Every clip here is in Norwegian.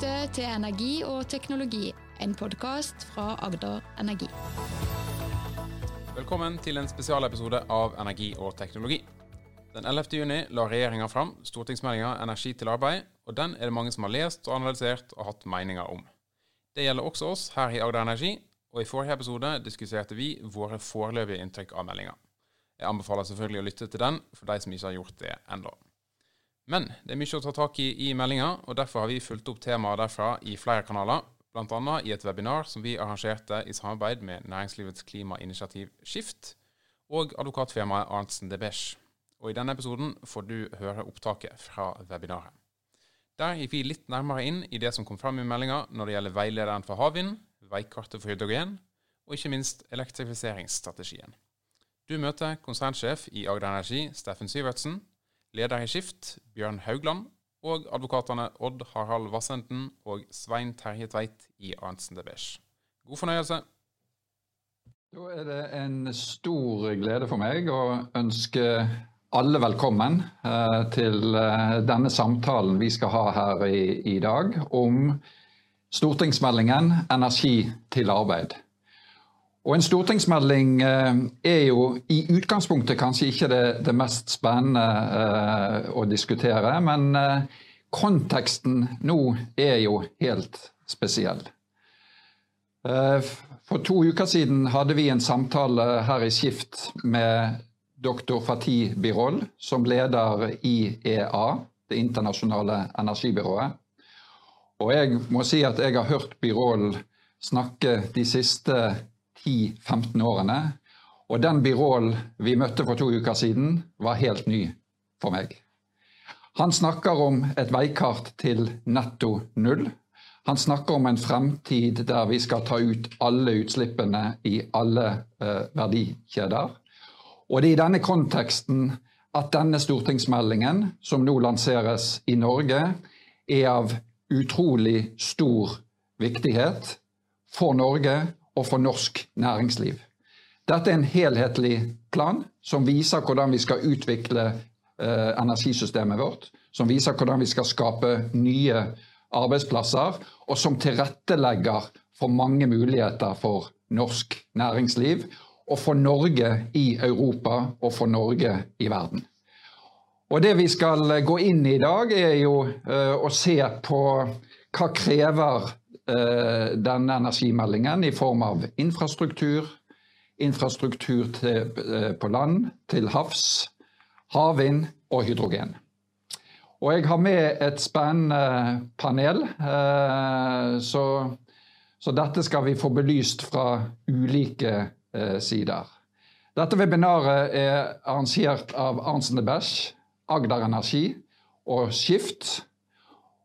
lytter til Energi og teknologi, en podkast fra Agder Energi. Velkommen til en spesialepisode av Energi og teknologi. Den 11. juni la regjeringa fram stortingsmeldinga Energi til arbeid, og den er det mange som har lest og analysert og hatt meninger om. Det gjelder også oss her i Agder Energi, og i forrige episode diskuterte vi våre foreløpige inntrykk av meldinga. Jeg anbefaler selvfølgelig å lytte til den for de som ikke har gjort det ennå. Men det er mye å ta tak i i meldinga, og derfor har vi fulgt opp temaet derfra i flere kanaler, bl.a. i et webinar som vi arrangerte i samarbeid med næringslivets klimainitiativ Skift og advokatfirmaet Arntzen de Beche. Og I denne episoden får du høre opptaket fra webinaret. Der gikk vi litt nærmere inn i det som kom fram i meldinga når det gjelder veilederen for havvind, veikartet for hydrogen og ikke minst elektrifiseringsstrategien. Du møter konsernsjef i Agder Energi, Steffen Syvertsen, leder i Skift, Bjørn Haugland, og advokatene Odd Harald Vassenden og Svein Terje Tveit i Arntzen de Beige. God fornøyelse. Da er det en stor glede for meg å ønske alle velkommen eh, til eh, denne samtalen vi skal ha her i, i dag om stortingsmeldingen 'Energi til arbeid'. Og En stortingsmelding eh, er jo i utgangspunktet kanskje ikke det, det mest spennende eh, å diskutere, men eh, konteksten nå er jo helt spesiell. For to uker siden hadde vi en samtale her i Skift med doktor Fatih Birol, som leder IEA, det internasjonale energibyrået. Og jeg må si at jeg har hørt Birol snakke de siste 10-15 årene. Og den Birol vi møtte for to uker siden, var helt ny for meg. Han snakker om et veikart til netto null. Han snakker om en fremtid der vi skal ta ut alle utslippene i alle eh, verdikjeder. Og det er i denne konteksten at denne stortingsmeldingen, som nå lanseres i Norge, er av utrolig stor viktighet for Norge og for norsk næringsliv. Dette er en helhetlig plan som viser hvordan vi skal utvikle eh, energisystemet vårt. Som viser hvordan vi skal skape nye arbeidsplasser, og som tilrettelegger for mange muligheter for norsk næringsliv. Og for Norge i Europa og for Norge i verden. Og Det vi skal gå inn i i dag, er jo eh, å se på hva krever denne energimeldingen i form av infrastruktur, infrastruktur til, eh, på land, til havs, havvind og hydrogen. Og jeg har med et spennende panel, eh, så, så dette skal vi få belyst fra ulike sider. Dette webinaret er arrangert av Arntzen de Besch, Agder Energi og Skift.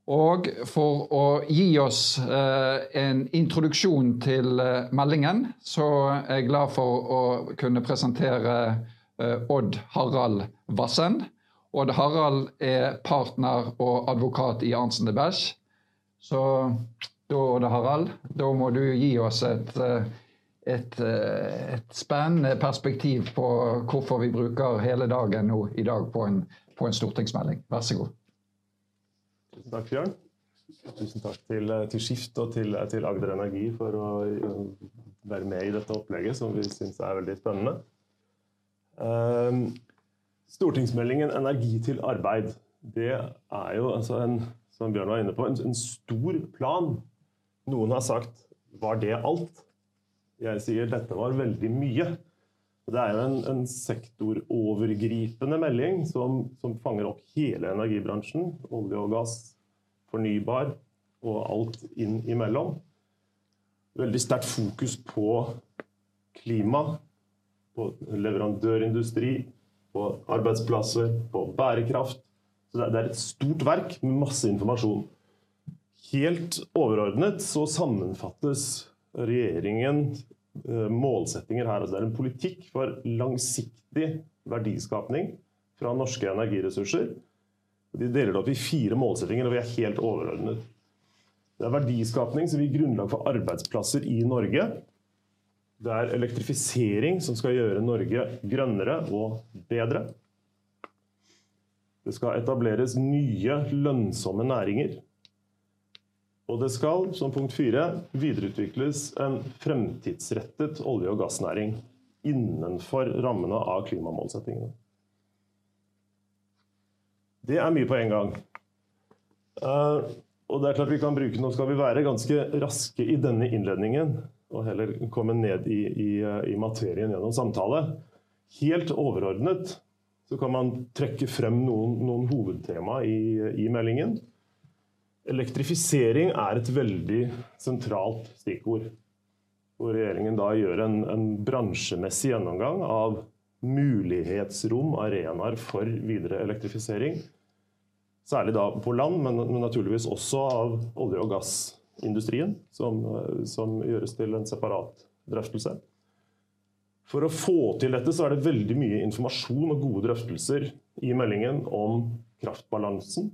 Og for å gi oss eh, en introduksjon til eh, meldingen, så er jeg glad for å kunne presentere eh, Odd Harald Vassen. Odd Harald er partner og advokat i Arntzen de Beche. Så da, Odd Harald, da må du gi oss et, et, et spennende perspektiv på hvorfor vi bruker hele dagen nå i dag på en, på en stortingsmelding. Vær så god. Tusen takk, Bjørn. Tusen takk til, eh, til Skift og til, til, Agder Energi for å være med i dette opplegget, som vi syns er veldig spennende. Um, stortingsmeldingen 'Energi til arbeid' det er jo altså en, som Bjørn var inne på, en, en stor plan. Noen har sagt 'var det alt'? Jeg sier dette var veldig mye. Det er jo en, en sektorovergripende melding som, som, fanger opp hele energibransjen. Olje og gass, fornybar og alt inn imellom. Veldig sterkt fokus på klima, på leverandørindustri, på arbeidsplasser, på bærekraft. Så det er et stort verk med masse informasjon. Helt overordnet så sammenfattes regjeringen målsettinger her. Altså det er en politikk for langsiktig verdiskapning fra norske energiressurser. De deler det opp i fire målsettinger, og vi er helt overordnet. Det er verdiskapning som gir grunnlag for arbeidsplasser i Norge. Det er elektrifisering som skal gjøre Norge grønnere og bedre. Det skal etableres nye, lønnsomme næringer. Og det skal, som punkt fire, videreutvikles en fremtidsrettet olje- og gassnæring innenfor rammene av klimamålsettingene. Det er mye på en gang. Uh, og det er klart vi kan bruke, Nå skal vi være ganske raske i denne innledningen og heller komme ned i, i, i materien gjennom samtale. Helt overordnet så kan man trekke frem noen, noen hovedtema i, i, meldingen. Elektrifisering er et veldig sentralt stikkord. Hvor regjeringen da gjør en, en bransjemessig gjennomgang av mulighetsrom, arenaer for videre elektrifisering. Særlig da på land, men, men naturligvis også av olje- og gassindustrien, som, som, gjøres til en separat drøftelse. For å få til dette så er det veldig mye informasjon og gode drøftelser i meldingen om kraftbalansen,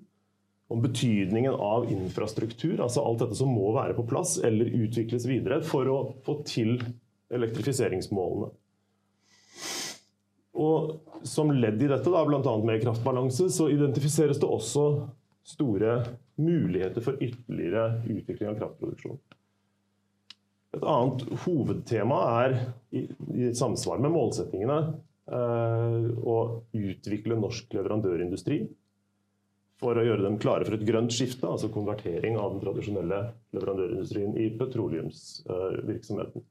om betydningen av infrastruktur, altså alt dette som må være på plass eller utvikles videre for å få til elektrifiseringsmålene. Og som ledd i dette, bl.a. med kraftbalanse, så identifiseres det også store muligheter for ytterligere utvikling av kraftproduksjon. Et annet hovedtema er, i, i samsvar med målsettingene, eh, å utvikle norsk leverandørindustri for å gjøre dem klare for et grønt skifte, altså konvertering av den tradisjonelle leverandørindustrien i petroleumsvirksomheten.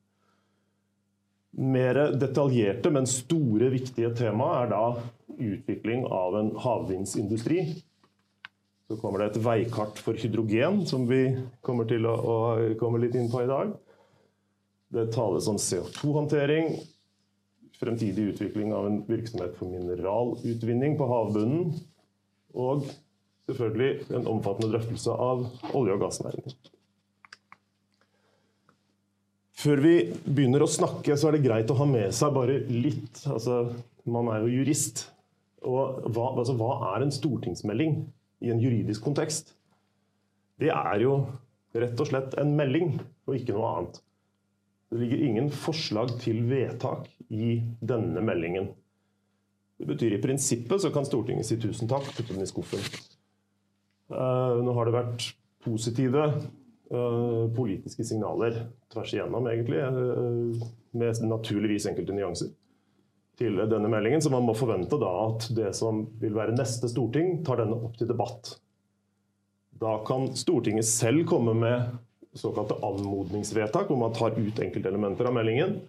Mer detaljerte, men store, viktige tema er da utvikling av en havvindsindustri. Så kommer det et veikart for hydrogen, som vi kommer til å, å komme litt inn på i dag. Det tales om CO2-håndtering, fremtidig utvikling av en virksomhet for mineralutvinning på havbunnen, og selvfølgelig en omfattende drøftelse av olje- og gassnæringen. Før vi begynner å snakke, så er det greit å ha med seg bare litt altså, Man er jo jurist. Og hva, altså, hva er en stortingsmelding i en juridisk kontekst? Det er jo rett og slett en melding, og ikke noe annet. Det ligger ingen forslag til vedtak i denne meldingen. Det betyr i prinsippet så kan Stortinget si tusen takk, putte den i skuffen. Uh, nå har det vært positive Eh, politiske signaler tvers igjennom, egentlig. Eh, med naturligvis enkelte nyanser til denne meldingen. Så man må forvente da at det som vil være neste storting, tar denne opp til debatt. Da kan Stortinget selv komme med såkalte anmodningsvedtak, hvor man tar ut enkeltelementer av meldingen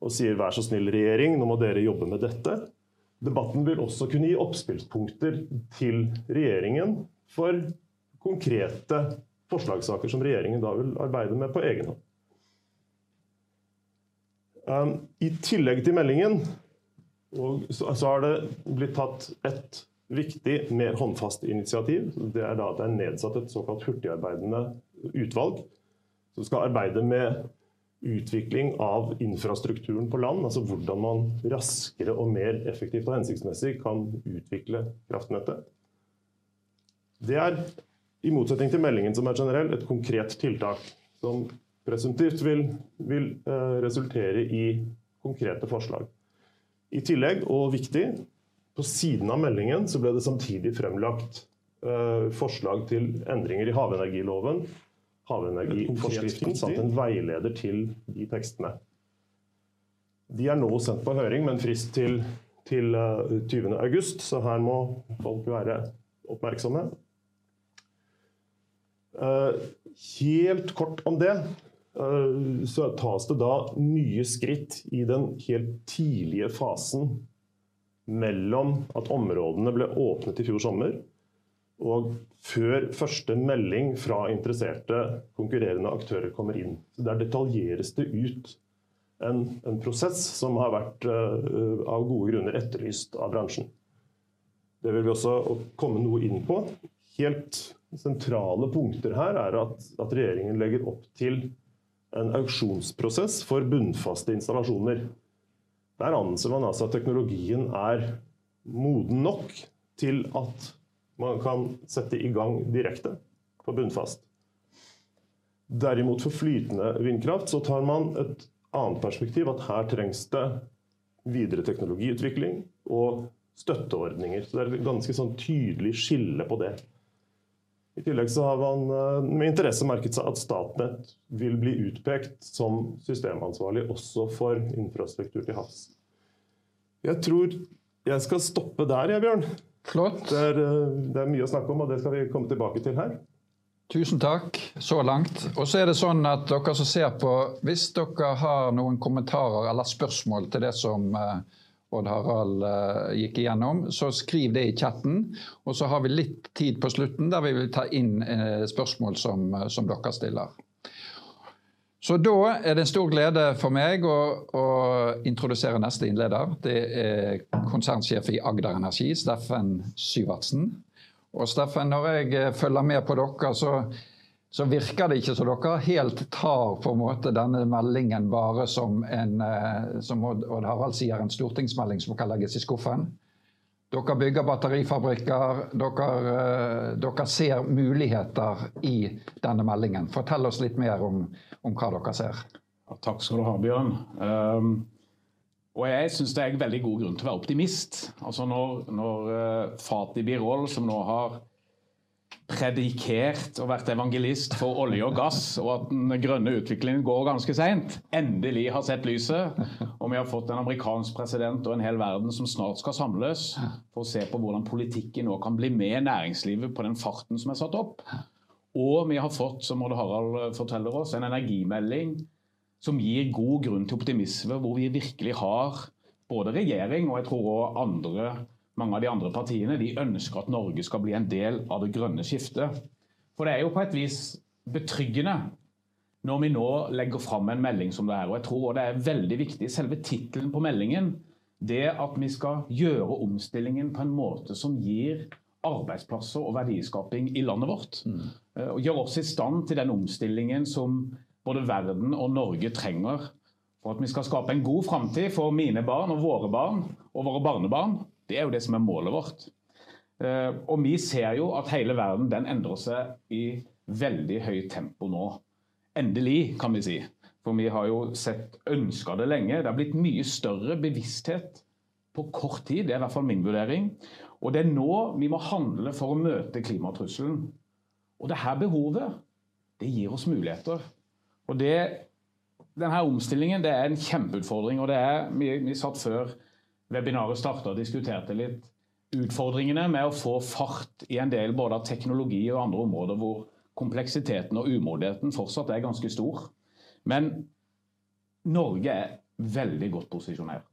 og sier 'vær så snill, regjering, nå må dere jobbe med dette'. Debatten vil også kunne gi oppspillspunkter til regjeringen for konkrete forslagssaker som regjeringen da vil arbeide med på egen hånd. Um, I tillegg til meldingen så, har det blitt tatt et viktig, mer håndfast initiativ. Det er da at det er nedsatt et såkalt hurtigarbeidende utvalg som skal arbeide med utvikling av infrastrukturen på land. Altså hvordan man raskere og mer effektivt og hensiktsmessig kan utvikle kraftnettet. Det er i motsetning til meldingen som er generell, et konkret tiltak som presumptivt vil, vil uh, resultere i konkrete forslag. I tillegg, og viktig, på siden av meldingen så ble det samtidig fremlagt uh, forslag til endringer i havenergiloven, havenergiforskriften, samt en veileder til de tekstene. De er nå sendt på høring med en frist til, til uh, eh, 20.8, så her må folk være oppmerksomme. Eh, helt kort om det. Eh, så tas det da nye skritt i den helt tidlige fasen mellom at områdene ble åpnet i fjor sommer, og før første melding fra interesserte konkurrerende aktører kommer inn. Så Der detaljeres det ut en, en prosess som har vært uh, av gode grunner etterlyst av bransjen. Det vil vi også komme noe inn på. Helt sentrale punkter her er at, at regjeringen legger opp til en auksjonsprosess for bunnfaste installasjoner. Der anser man altså at teknologien er moden nok til at man kan sette i gang direkte på bunnfast. Derimot for flytende vindkraft så tar man et annet perspektiv, at her trengs det videre teknologiutvikling og støtteordninger. Så Det er et ganske sånn tydelig skille på det. I tillegg så har man eh, med interesse merket seg at Statnett vil bli utpekt som systemansvarlig også for infrastruktur til havs. Jeg tror jeg skal stoppe der, jeg, Bjørn. Flott. Det er, eh, det er mye å snakke om, og det skal vi komme tilbake til her. Tusen takk så langt. Og så er det sånn at dere som ser på, hvis dere har noen kommentarer eller spørsmål til det som uh, Odd Harald uh, gikk igjennom, så skriv det i chatten. Og så har vi litt tid på slutten der vi vil ta inn uh, spørsmål som, som, dere stiller. Så da er det en stor glede for meg å, å introdusere neste innleder. Det er konsernsjef i Agder Energi, Steffen Syvertsen. Og Steffen, når jeg eh, følger med på dere, så, så, virker det ikke som dere helt tar på en måte denne meldingen bare som en eh, som Odd Harald sier, en stortingsmelding som kan legges i skuffen. Dere bygger batterifabrikker. Dere, eh, dere ser muligheter i denne meldingen. Fortell oss litt mer om, om hva dere ser. Ja, takk skal du ha, Bjørn. Um og jeg syns det er en veldig god grunn til å være optimist. Altså Når, når uh, Fatih Birol, som nå har predikert og vært evangelist for olje og gass, og at den grønne utviklingen går ganske seint, endelig har sett lyset, og vi har fått en amerikansk president og en hel verden som snart skal samles for å se på hvordan politikken nå kan bli med næringslivet på den farten som er satt opp. Og vi har fått, som Odd Harald forteller oss, en energimelding som gir god grunn til optimisme, hvor vi virkelig har både regjering og jeg tror også andre, mange av de andre partiene de ønsker at Norge skal bli en del av det grønne skiftet. For det er jo på et vis betryggende når vi nå legger fram en melding som det er. Og jeg tror det er veldig viktig, selve tittelen på meldingen, det at vi skal gjøre omstillingen på en måte som gir arbeidsplasser og verdiskaping i landet vårt. Mm. Eh, og gjøre oss i stand til den omstillingen som både verden og Norge trenger for at vi skal skape en god framtid for mine barn og våre barn og våre barnebarn. Det er jo det som er målet vårt. Eh, og vi ser jo at hele verden den endrer seg i veldig høyt tempo nå. Endelig, kan vi si. For vi har jo sett ønska det lenge. Det har blitt mye større bevissthet på kort tid. Det er i hvert fall min vurdering. Og det er nå vi må handle for å møte klimatrusselen. Og det her behovet, det gir oss muligheter. Og det, denne omstillingen det er en kjempeutfordring. og det er, Vi, vi satt før webinaret starta diskuterte litt utfordringene med å få fart i en del både av teknologi og andre områder hvor kompleksiteten og umodenheten fortsatt er ganske stor. Men Norge er veldig godt posisjonert.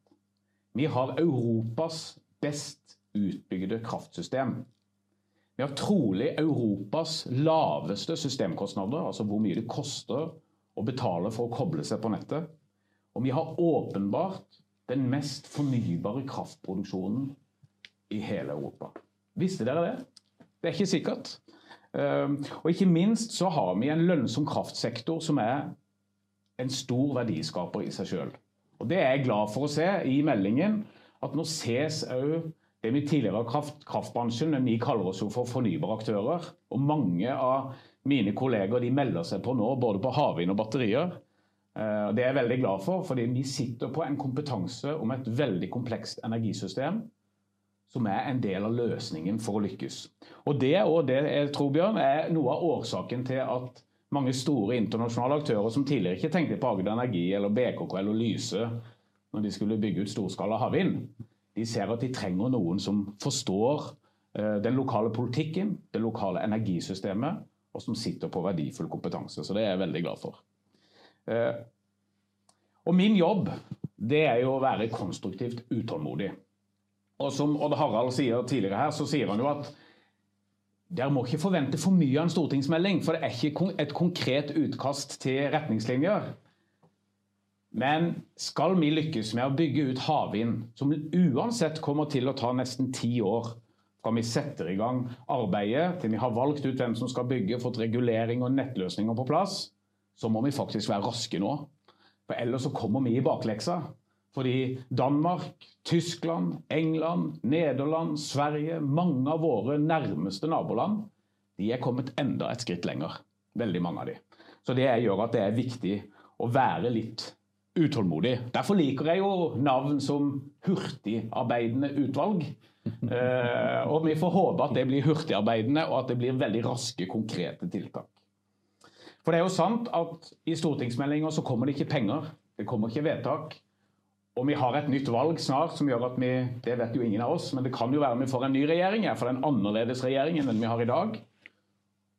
Vi har Europas best utbygde kraftsystem. Vi har trolig Europas laveste systemkostnader, altså hvor mye det koster å betale for å koble seg på nettet. Og vi har åpenbart den mest fornybare kraftproduksjonen i hele Europa. Visste dere det? Det er ikke sikkert. Ehm, og ikke minst så har vi en lønnsom kraftsektor som er en stor verdiskaper i seg sjøl. Og det er jeg glad for å se i meldingen, at nå ses òg det vi tidligere har kraft, kraftbransjen, men vi kaller oss jo for fornybare aktører. Og mange av mine kolleger de melder seg på nå, både på havvind og batterier. Eh, det er jeg veldig glad for, fordi vi sitter på en kompetanse om et veldig komplekst energisystem som er en del av løsningen for å lykkes. Og Det og det jeg tror, Bjørn, er noe av årsaken til at mange store internasjonale aktører som tidligere ikke tenkte på Agder Energi eller BKK eller Lyse når de skulle bygge ut storskala havvind, de ser at de trenger noen som forstår eh, den lokale politikken, det lokale energisystemet, og som sitter på verdifull kompetanse. Så det er jeg veldig glad for. Eh, og min jobb det er jo å være konstruktivt utålmodig. Og som Odd Harald sier tidligere her, så sier han jo at dere må ikke forvente for mye av en stortingsmelding, for det er ikke et konkret utkast til retningslinjer. Men skal vi lykkes med å bygge ut havvind, som uansett kommer til å ta nesten ti år, fra vi setter i gang arbeidet til vi har valgt ut hvem som skal bygge, fått regulering og nettløsninger på plass, så må vi faktisk være raske nå. For ellers så kommer vi i bakleksa. Fordi Danmark, Tyskland, England, Nederland, Sverige, mange av våre nærmeste naboland, de er kommet enda et skritt lenger. Veldig mange av de. Så det gjør at det er viktig å være litt utålmodig. Derfor liker jeg jo navn som hurtigarbeidende utvalg. Eh, og vi får håpe at det blir hurtigarbeidende, og at det blir veldig raske, konkrete tiltak. For det er jo sant at i stortingsmeldinger så kommer det ikke penger. Det kommer ikke vedtak. Og vi har et nytt valg snart som gjør at vi Det vet jo ingen av oss, men det kan jo være vi får en ny regjering. For en annerledes regjering enn den vi har i dag.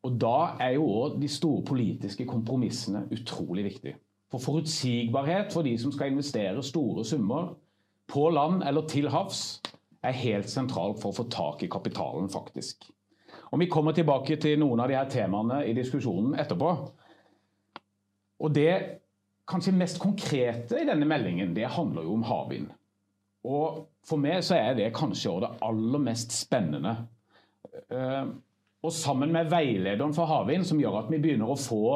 Og da er jo òg de store politiske kompromissene utrolig viktige. For forutsigbarhet for de som skal investere store summer på land eller til havs, er helt sentralt for å få tak i kapitalen, faktisk. Og Vi kommer tilbake til noen av de her temaene i diskusjonen etterpå. Og Det kanskje mest konkrete i denne meldingen det handler jo om havvind. Og For meg så er det kanskje også det aller mest spennende. Eh, og sammen med veilederen for havvind, som gjør at vi begynner å få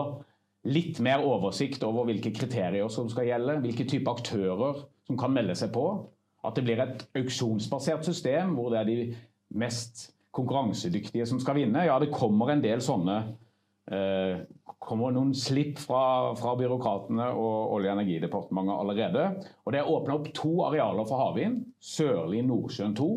litt mer oversikt over hvilke kriterier som skal gjelde, hvilke type aktører som kan melde seg på. At det blir et auksjonsbasert system hvor det er de mest konkurransedyktige som skal vinne. Ja, det kommer en del sånne eh, kommer noen slipp fra, fra, byråkratene og Olje- og energidepartementet allerede. Og Det er åpna opp to arealer for havvind. Sørlig Nordsjøen 2.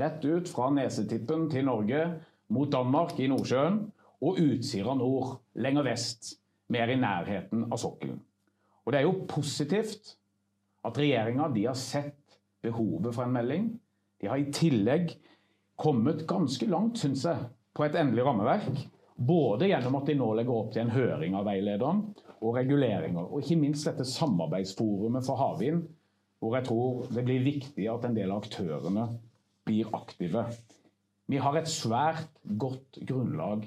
Rett ut fra nesetippen til Norge mot Danmark i Nordsjøen. Og Utsira nord, lenger vest, mer i nærheten av sokkelen. Og Det er jo positivt at regjeringa har sett behovet for en melding. De har i tillegg kommet ganske langt, syns jeg, på et endelig rammeverk. Både gjennom at de nå legger opp til en høring av veilederen og reguleringer. Og ikke minst dette samarbeidsforumet for havvind, hvor jeg tror det blir viktig at en del av aktørene blir aktive. Vi har et svært godt grunnlag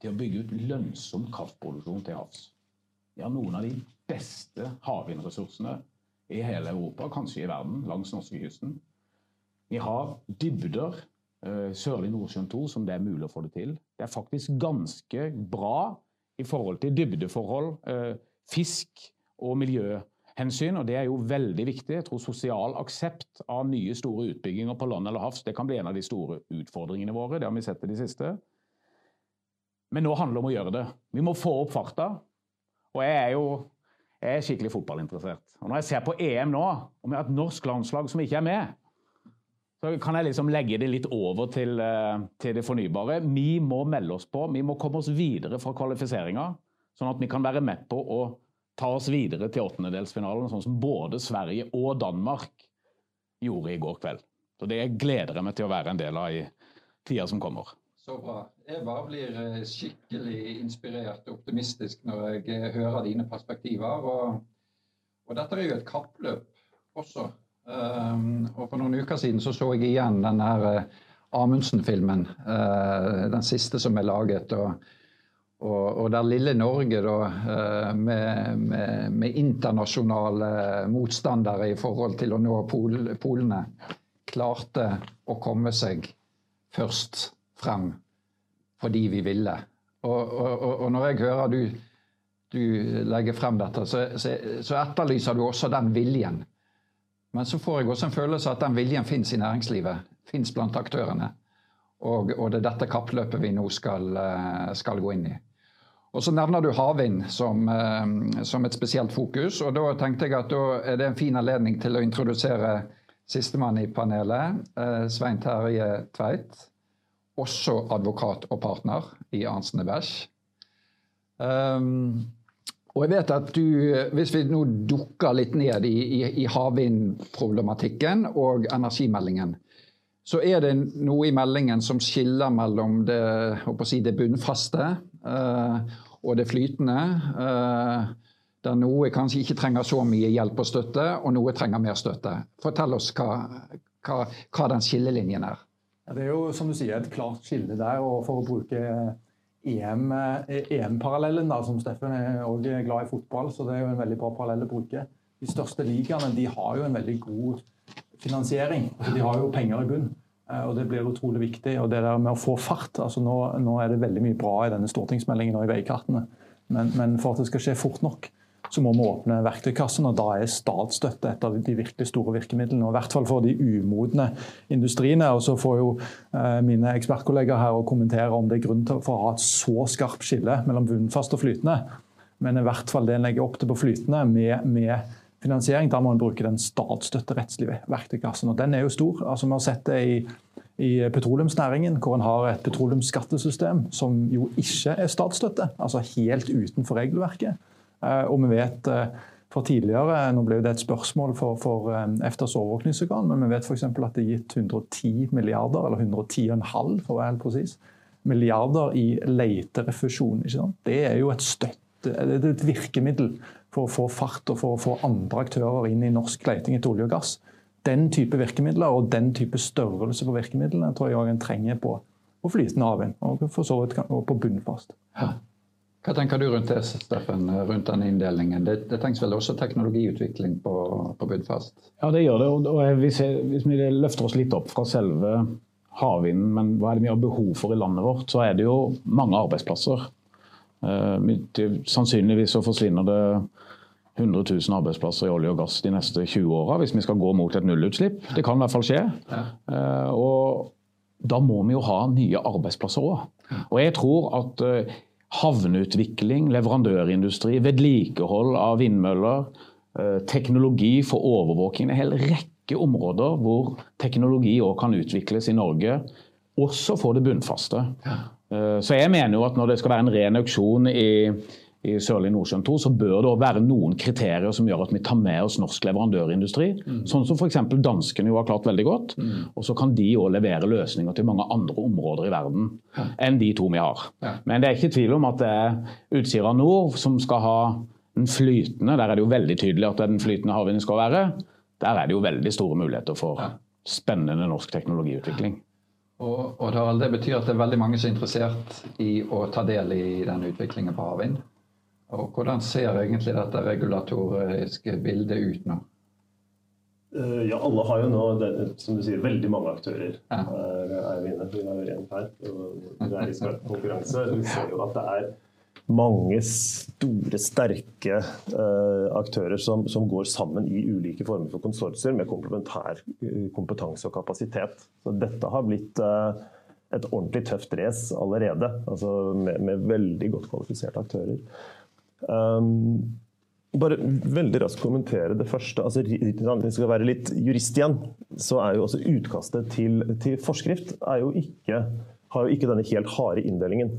til å bygge ut lønnsom kraftproduksjon til havs. Vi har noen av de beste havvindressursene i hele Europa, kanskje i verden, langs norskekysten. Vi har dybder Sørlig Nordsjøen 2 som det er mulig å få det til. Det er faktisk ganske bra i forhold til dybdeforhold, eh, fisk og miljøhensyn. og Det er jo veldig viktig. Jeg tror Sosial aksept av nye store utbygginger på land eller havs det kan bli en av de store utfordringene våre. Det har vi sett i det siste. Men nå handler det om å gjøre det. Vi må få opp farta. Og jeg er jo jeg er skikkelig fotballinteressert. Og Når jeg ser på EM nå, og vi har et norsk landslag som ikke er med, så kan jeg liksom legge det litt over til, eh, til, det fornybare. Vi må melde oss på. Vi må komme oss videre fra kvalifiseringa, sånn at vi kan være med på å ta oss videre til åttendedelsfinalen, sånn som både Sverige og Danmark gjorde i går kveld. Så Det gleder jeg meg til å være en del av i tida som kommer. Så bra. Jeg bare blir eh, skikkelig inspirert og optimistisk når jeg eh, hører dine perspektiver. Og, og dette er jo et kappløp også. Um, og For noen uker siden så, så jeg igjen den her uh, Amundsen-filmen. Uh, den siste som er laget. og, og, og der lille Norge da, med, med, med, internasjonale motstandere i forhold til å nå pol, polene, klarte å komme seg først frem fordi vi ville. Og, og når jeg hører du, du legger frem dette, så, så, så etterlyser du også den viljen men så får jeg også en følelse av at den viljen fins i næringslivet. Fins blant aktørene. Og, og, det er dette kappløpet vi nå skal, eh, skal gå inn i. Og Så nevner du havvind som, eh, som, et spesielt fokus. og Da tenkte jeg at da er det en fin anledning til å introdusere sistemann i panelet, eh, Svein Terje Tveit. Også advokat og partner i Arntzen Bæsj. Um, og jeg vet at du, Hvis vi nå dukker litt ned i, i, i havvindproblematikken og energimeldingen, så er det noe i meldingen som skiller mellom det, si, det bunnfaste uh, og det flytende. Uh, der noe kanskje ikke trenger så mye hjelp og støtte, og noe trenger mer støtte. Fortell oss hva, hva, hva den skillelinjen er. Ja, det er jo som du sier, et klart skille der. og For å bruke EM-parallellen, EM som Steffen er også glad i fotball, så det er jo en veldig bra parallell å bruke. De største ligaene de har jo en veldig god finansiering. De har jo penger i bunn. Eh, og Det blir utrolig viktig. og det der med å få fart, altså nå, nå er det veldig mye bra i denne stortingsmeldingen og i veikartene. Men, men for at det skal skje fort nok, så må vi åpne verktøykassen. og Da er statsstøtte et av de virkelig store virkemidlene. og I hvert fall for de umodne industriene. og Så får jo eh, mine ekspertkolleger her å kommentere om det er grunn til for å ha et så skarpt skille mellom bunnfast og flytende. Men i hvert fall det en legger opp til på flytende med, med finansiering, da må en bruke den statsstøtterettslige verktøykassen. og Den er jo stor. altså Vi har sett det i i petroleumsnæringen, hvor en har et petroleumsskattesystem som jo ikke er statsstøtte, altså helt utenfor regelverket. Eh, og vi vet fra for tidligere, Nå ble det et spørsmål for, for EFTAs overvåkningsorgan, men vi vet f.eks. at det er gitt 110 milliarder, eller 110,5 for å være helt presis, milliarder i leterefusjon. Det er jo et støtte, det er et virkemiddel for å få fart og for å få andre aktører inn i norsk leiting etter olje og gass den type virkemidler og den type størrelse på virkemidlene tror jeg en trenger på, på flytende havvind og for så vidt på bunnfast. Ja. Hva tenker du rundt det, Steffen, rundt den inndelingen? Det, det trengs vel også teknologiutvikling på, på Budfast? Ja, det gjør det. og hvis, jeg, hvis, vi løfter oss litt opp fra selve havvinden, men hva er det vi har behov for i landet vårt, så er det jo mange arbeidsplasser. Uh, sannsynligvis så forsvinner det 100 000 arbeidsplasser i olje og gass de neste 20 åra hvis vi skal gå mot et nullutslipp. Det kan i hvert fall skje. Ja. Uh, og da må vi jo ha nye arbeidsplasser òg. Og jeg tror at uh, havneutvikling, leverandørindustri, vedlikehold av vindmøller, uh, teknologi for overvåking En hel rekke områder hvor teknologi òg kan utvikles i Norge, også for det bunnfaste. Så jeg mener jo at når det skal være en ren auksjon i i Sørlig Nordsjøen 2, så bør det være noen kriterier som gjør at vi tar med oss norsk leverandørindustri. Mm. Sånn som f.eks. danskene jo har klart veldig godt. Mm. Og så kan de òg levere løsninger til mange andre områder i verden ja. enn de to vi har. Ja. Men det er ikke tvil om at det er Utsira Nord som skal ha den flytende Der er det jo veldig tydelig at det er den flytende havvinden skal være. Der er det jo veldig store muligheter for ja. spennende norsk teknologiutvikling. Og, og det betyr at det er veldig mange som er interessert i å ta del i den utviklingen på havvind? Og Hvordan ser egentlig dette regulatoriske bildet ut nå? Eh, ja, alle har jo nå som du sier, veldig mange aktører. Ja. Er, er vi inne. Vi har én her. Det er liksom konkurranse. Vi ser jo at det er mange store, sterke uh, aktører som, som, går sammen i ulike former for konsortier med komplementær eh, kompetanse og kapasitet. Så dette har blitt et ordentlig tøft race allerede, altså med, med veldig godt kvalifiserte aktører. Um, bare veldig raskt kommentere det første. altså Hvis vi skal være litt jurist igjen, så er jo også utkastet til, til forskrift jo ikke, har jo ikke denne helt harde inndelingen.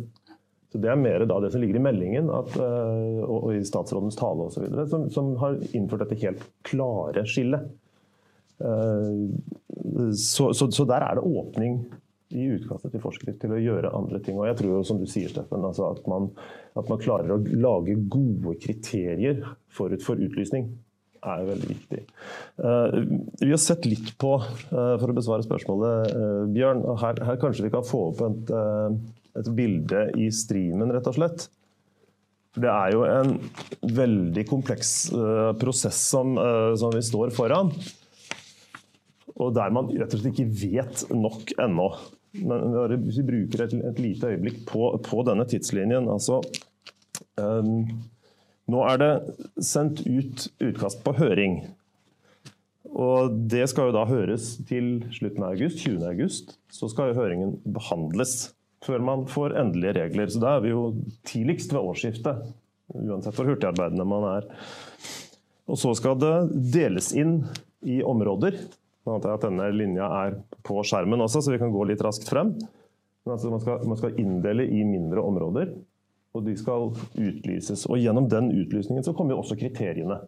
Så Det er mer det som ligger i meldingen at, uh, og, i statsrådens tale osv., som, som har innført dette helt klare skillet. Uh, så, så, så, der er det åpning i utkastet til forskrift til å gjøre andre ting. Og jeg tror jo, som du sier, Steffen, altså at, man, at, man, klarer å lage gode kriterier forut for utlysning er veldig viktig. Uh, vi har sett litt på, uh, for å besvare spørsmålet, uh, Bjørn, og her, her, kanskje vi kan få opp et, et bilde i streamen, rett og slett. Det er jo en veldig kompleks prosess som, som vi står foran og der man rett og slett ikke vet nok ennå. Hvis vi bruker et, et lite øyeblikk på, på, denne tidslinjen altså, um, Nå er det sendt ut utkast på høring. Og Det skal jo da høres til slutten av august, 20. august. Så skal jo høringen behandles før man får endelige regler. Så da er vi jo tidligst ved årsskiftet. Uansett hvor hurtigarbeidende man er. Og så skal det deles inn i områder. Nå antar jeg at denne linja er på skjermen også, så vi kan gå litt raskt frem. Altså man, skal, man skal inndele i mindre områder, og de skal utlyses. Og Gjennom den utlysningen så kommer jo også kriteriene.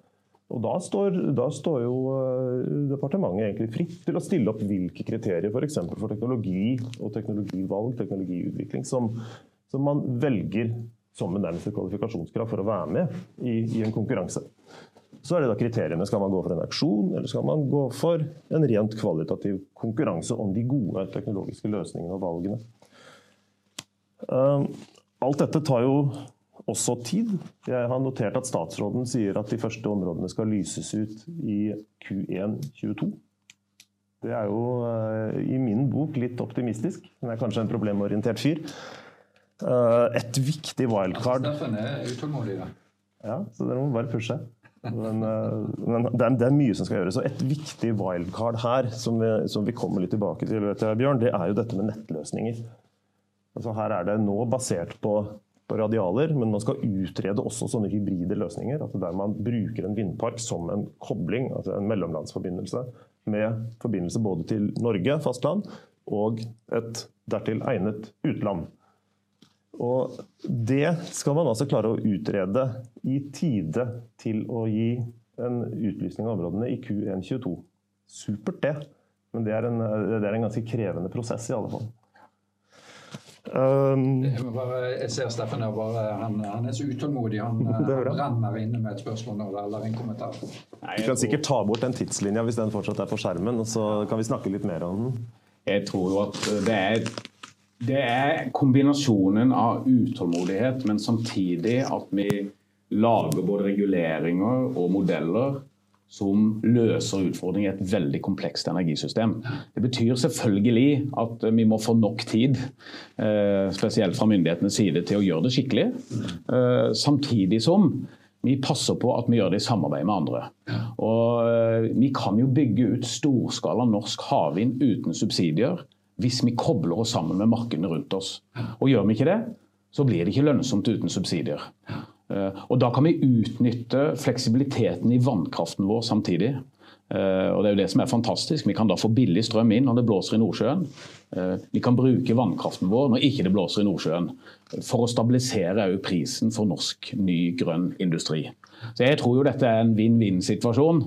Og Da står, da står jo uh, departementet egentlig fritt til å stille opp hvilke kriterier f.eks. For, for teknologi og teknologivalg, teknologiutvikling, som, som man velger som en nærmeste kvalifikasjonskrav for å være med i, i en konkurranse. Så er det da kriteriene. Skal man gå for en auksjon, eller skal man gå for en rent kvalitativ konkurranse om de gode teknologiske løsningene og valgene. Ehm, alt dette tar jo også tid. Jeg har notert at statsråden sier at de første områdene skal lyses ut i Q1 22. Det er jo eh, i min bok litt optimistisk, men er kanskje en problemorientert fyr. Eh, et viktig wildcard Steffen er utålmodig, da. Ja, så dere må bare pushe. Men, eh, men det, er, det, er, mye som skal gjøres. Og et viktig wildcard her, som vi, som vi kommer litt tilbake til, jeg, Bjørn, det er jo dette med nettløsninger. Altså her er det nå basert på, på radialer, men man skal utrede også sånne hybride løsninger. Altså der man bruker en vindpark som en kobling, altså en mellomlandsforbindelse, med forbindelse både til Norge, fastland, og et dertil egnet utland. Og det skal man altså klare å utrede i tide til å gi en utlysning av områdene i Q122. Supert, det. Men det er, en, det er en ganske krevende prosess, i alle fall. Um, jeg, bare, jeg, ser Steffen her bare, han, han, er så utålmodig. Han, han brenner inne med et spørsmål nå, eller en kommentar. Nei, du kan sikkert ta bort den tidslinja hvis den fortsatt er på skjermen, og så kan vi snakke litt mer om den. Jeg tror jo at det er, det er kombinasjonen av utålmodighet, men samtidig at vi lager både reguleringer og modeller som løser utfordringer i et veldig komplekst energisystem. Det betyr selvfølgelig at vi må få nok tid, eh, spesielt fra myndighetenes side, til å gjøre det skikkelig. Eh, samtidig som vi passer på at vi gjør det i samarbeid med andre. Og eh, Vi kan jo bygge ut storskala norsk havvind uten subsidier hvis vi kobler oss sammen med markedene rundt oss. Og Gjør vi ikke det, så blir det ikke lønnsomt uten subsidier. Eh, og Da kan vi utnytte fleksibiliteten i vannkraften vår samtidig. Eh, og Det er jo det som er fantastisk. Vi kan da få billig strøm inn når det blåser i Nordsjøen. Eh, vi kan bruke vannkraften vår når ikke det blåser i Nordsjøen. For å stabilisere prisen for norsk ny grønn industri. Så Jeg tror jo dette er en vinn-vinn-situasjon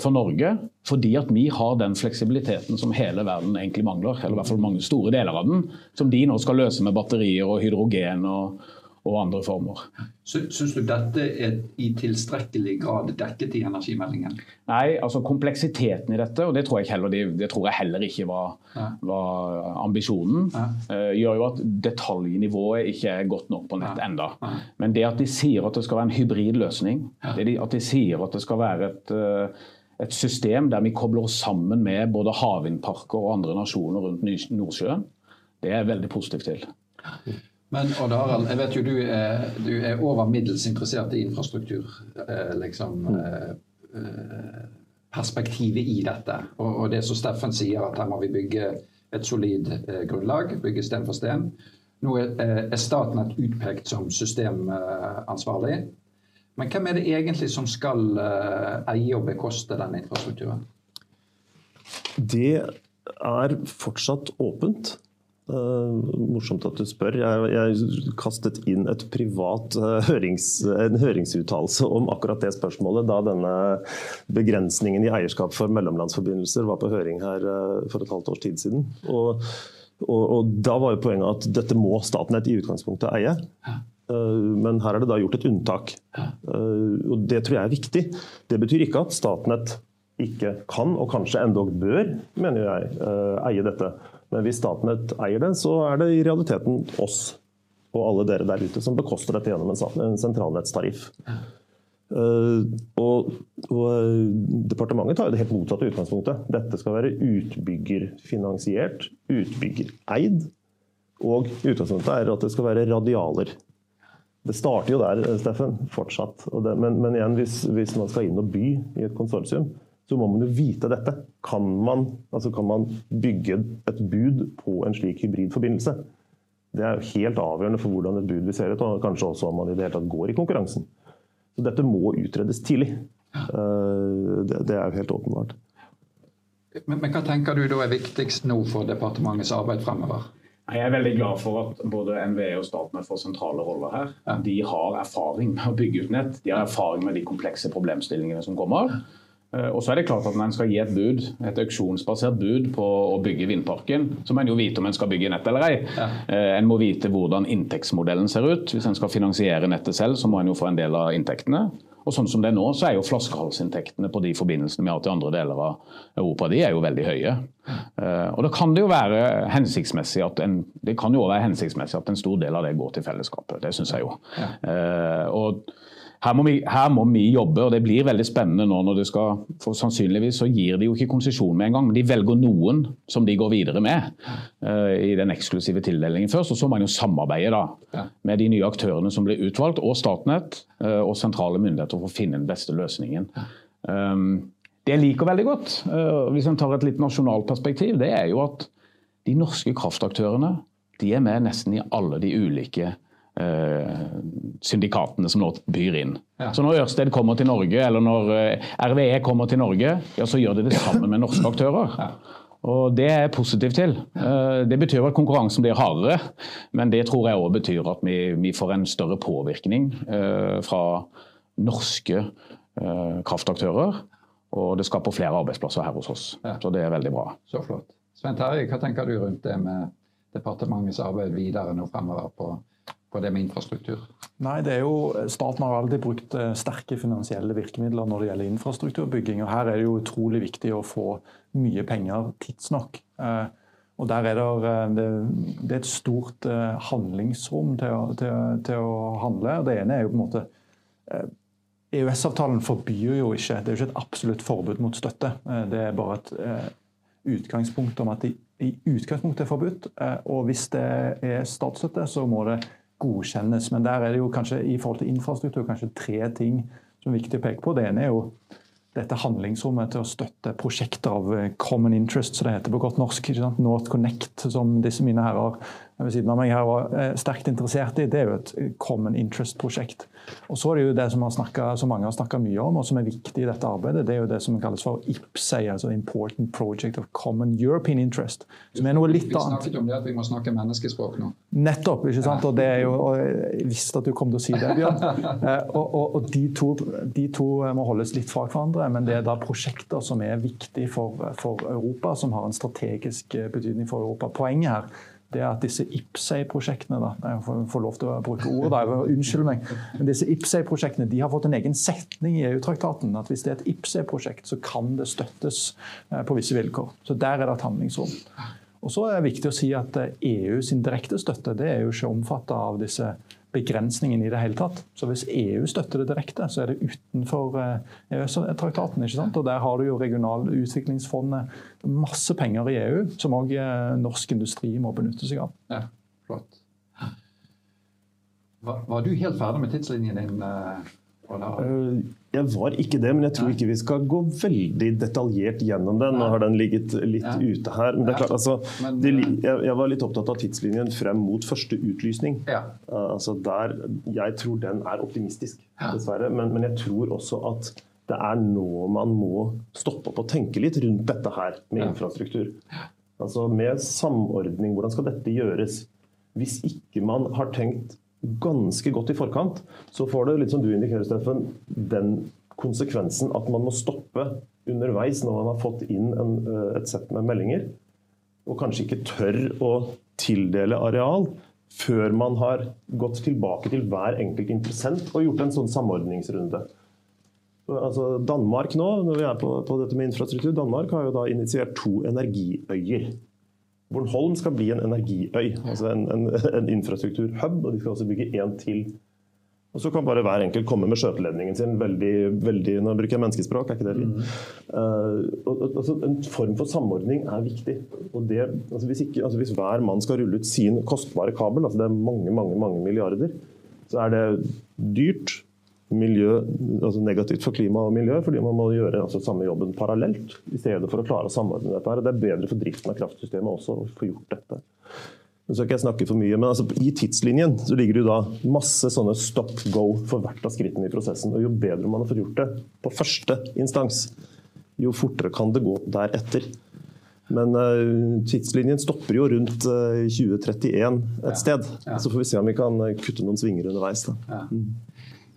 for Norge. Fordi at vi har den fleksibiliteten som hele verden egentlig mangler. Eller i hvert fall mange store deler av den. Som de nå skal løse med batterier og hydrogen og, og andre former. Syns du dette er i tilstrekkelig grad dekket i energimeldingen? Nei, altså kompleksiteten i dette, og det tror jeg heller, det tror jeg heller ikke var, var ambisjonen, ja. uh, gjør jo at detaljnivået ikke er godt nok på nett ja. enda. Men det at de sier at det skal være en hybrid løsning, det at de sier at det skal være et uh, et system der vi kobler oss sammen med både havvindparker og andre nasjoner rundt Nordsjøen, det er jeg veldig positivt til. Men Odd Harald, jeg vet jo du er, du er over middels interessert i infrastruktur. Eh, liksom, eh, eh, perspektivet i dette. Og, og, det som Steffen sier, at her må vi bygge et solid grunnlag. Bygge sten for sten. Nå er, Statnett utpekt som systemansvarlig. Men hvem er det egentlig som skal eie og bekoste denne infrastrukturen? Det er fortsatt åpent. Uh, morsomt at du spør. Jeg, jeg kastet inn et privat uh, hørings, en høringsuttalelse om akkurat det spørsmålet da denne begrensningen i eierskap for mellomlandsforbindelser var på høring her uh, for et halvt års tid siden. Og, og, og Da var jo poenget at dette må Statnett i utgangspunktet eie. Men her er det da gjort et unntak. Og Det tror jeg er viktig. Det betyr ikke at Statnett ikke kan, og kanskje endog bør, mener jeg, eie dette. Men hvis Statnett eier det, så er det i realiteten oss og alle dere der ute som bekoster dette gjennom en sentralnettstariff. Uh, og, og, eh, Departementet tar jo det helt motsatte utgangspunktet. Dette skal være utbyggerfinansiert, utbyggereid. Og utgangspunktet er at det skal være radialer. Det starter jo der, Steffen, fortsatt. Det, men, men, igjen, hvis, hvis, man skal inn og by i et konsortium, så må man jo vite dette. Kan man, altså kan man bygge et bud på en slik hybridforbindelse? Det er jo helt avgjørende for hvordan et bud vil se ut, og kanskje også om man i det hele tatt går i konkurransen. Så dette må utredes tidlig. Eh, det er jo helt åpenbart. Men, men hva tenker du da er viktigst nå for departementets arbeid fremover? Jeg er veldig glad for at både NVE og Statnett får sentrale roller her. De har erfaring med å bygge ut nett. De har erfaring med de komplekse problemstillingene som kommer. Eh, og så er det klart at Når en skal gi et bud, et auksjonsbasert bud på å bygge vindparken, så må en jo vite om en skal bygge nett eller ei. Ja. Eh, en må vite hvordan inntektsmodellen ser ut. Hvis en skal finansiere nettet selv, så må en jo få en del av inntektene. Og sånn som det er nå, så er jo flaskehalsinntektene på de forbindelsene vi har til andre deler av Europa, de er jo veldig høye. Eh, og da kan det jo være hensiktsmessig at en, det kan jo være hensiktsmessig at en stor del av det går til fellesskapet. Det syns jeg jo. Ja. og her må, vi, her må, vi, jobbe, og det blir veldig spennende nå når det skal for Sannsynligvis så gir de jo ikke konsesjon med en gang, men de velger noen som de går videre med uh, i den eksklusive tildelingen først. Og så må man jo samarbeide da, ja. med de nye aktørene som blir utvalgt, og Statnett uh, og sentrale myndigheter for å finne den beste løsningen. Um, det jeg liker veldig godt, uh, hvis en tar et litt nasjonalt perspektiv, det er jo at de norske kraftaktørene de er med nesten i alle de ulike syndikatene som nå byr inn. Ja. Så når Ørsted kommer til Norge, eller når eh, RVE kommer til Norge, ja, så gjør de det sammen med norske aktører. Ja. Og Det er jeg positiv til. Eh, det betyr at konkurransen blir hardere, men det tror jeg òg betyr at vi, vi, får en større påvirkning eh, fra norske eh, kraftaktører. Og det skaper flere arbeidsplasser her hos oss. Så det er veldig bra. Så flott. Svein Terje, hva tenker du rundt det med departementets arbeid videre nå fremover på på det med infrastruktur? Nei, det er jo, Staten har alltid brukt eh, sterke finansielle virkemidler når det gjelder infrastrukturbygging. og Her er det jo utrolig viktig å få mye penger tidsnok. Eh, og der er det, eh, det, det er et stort handlingsrom til å, til, til å, handle. Det ene er jo på en måte EØS-avtalen forbyr jo ikke Det er jo ikke et absolutt forbud mot støtte. Det er bare et utgangspunkt om at det i utgangspunktet er forbudt. Og hvis det er statsstøtte, så må det godkjennes. Men der er det jo kanskje i forhold til infrastruktur kanskje tre ting som er viktig å peke på. Det ene er jo dette handlingsrommet til å støtte prosjekter av common interest, som det heter på godt norsk. North Connect, som disse mine herrer ved siden av meg her var eh, sterkt interessert i, det er jo et eh, common interest-prosjekt. Og så er det jo det som, snakket, som mange har snakka mye om, og som er viktig i dette arbeidet, det er jo det som kalles for IPSEI, altså Important Project of Common European Interest. Som er noe litt annet. Vi snakket om det at vi må snakke menneskespråk nå. Nettopp. ikke sant? Og det er jo, og jeg visste at du kom til å si det, Bjørn. Eh, og, og, og de, to, de, to, må holdes litt fra hverandre, men det er da prosjekter som er viktige for, for Europa, som har en strategisk betydning for Europa. Poenget her det er at disse IPSEI-prosjektene da, Jeg får lov til å bruke ordet, da, unnskyld meg. Men disse IPSEI-prosjektene de har fått en egen setning i EU-traktaten. at Hvis det er et IPSEI-prosjekt, så kan det støttes eh, på visse vilkår. Så Der er det et handlingsrom. Og så er det viktig å si at EU eh, e sin direkte støtte det er jo ikke omfattet av disse begrensningen i det hele tatt. Så hvis EU støtter det direkte, så er det utenfor EØS-traktaten. Eh, ikke sant? Og Der har du jo regionalutviklingsfondet. Masse penger i EU som òg eh, norsk industri må benytte seg av. Ja, flott. Var, var du helt ferdig med tidslinjen din? Eh, jeg var ikke det, men jeg tror ikke vi skal gå veldig detaljert gjennom den. Nå har den ligget litt ute her. Men det er klart, altså, det, eh, jeg var litt opptatt av tidslinjen frem mot første utlysning. Ja. Eh, altså der, jeg tror den er optimistisk, dessverre. Men, men, jeg tror også at det er nå man må stoppe opp og tenke litt rundt dette her med infrastruktur. Altså Med samordning, hvordan skal dette gjøres? Hvis ikke man har tenkt ganske godt i forkant, så får det, litt som du indikerer, Steffen, den konsekvensen at man må stoppe underveis når man har fått inn en, eh, et sett med meldinger, og kanskje ikke tør å tildele areal før man har gått tilbake til hver enkelt interessent og gjort en sånn samordningsrunde. Altså Danmark nå, når vi er på, på dette med infrastruktur, Danmark har jo da initiert to energiøyer. Bornholm skal bli en energiøy, altså en, en, en infrastrukturhub. Og de skal også bygge én til. Og Så kan bare hver enkelt komme med skjøteledningen sin. veldig, veldig, Nå bruker jeg menneskespråk, er ikke det fint? Mm. Uh, altså, en form for samordning er viktig. Og det, altså hvis, ikke, altså hvis, hver mann skal rulle ut sin kostbare kabel, altså det er mange, mange, mange milliarder, så er det dyrt, miljø, altså negativt for klima og miljø, fordi man må gjøre altså, samme jobben parallelt i stedet for å klare å samordne dette. her. Det er bedre for driften av kraftsystemet også å få gjort dette. Nå skal ikke jeg snakke for mye, men altså, I tidslinjen så ligger det jo da masse sånne stop go for hvert av skrittene i prosessen. og Jo bedre man har fått gjort det på første instans, jo fortere kan det gå deretter. Men uh, tidslinjen stopper jo rundt uh, 2031 et ja. sted. Ja. Så får vi se om vi kan kutte noen svinger underveis. da. Ja.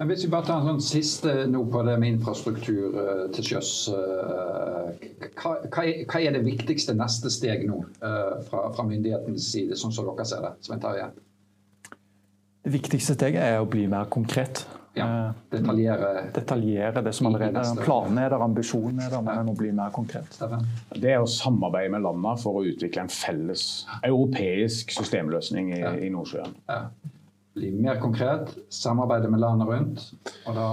Men hvis vi bare tar en sånn siste nå på det med infrastruktur uh, til sjøs. Uh, hva, hva, er det viktigste neste steg nå uh, fra, fra myndighetenes side, sånn som dere ser det? Svein Terje? Det viktigste steget er å bli mer konkret. Ja, detaljere, detaljere det som allerede er. Planene er der, ambisjonene er der, men må bli mer konkret. Det er å samarbeide med landene for å utvikle en felles europeisk systemløsning i, ja. i Nordsjøen. Ja bli mer konkret, samarbeide med landet rundt? og da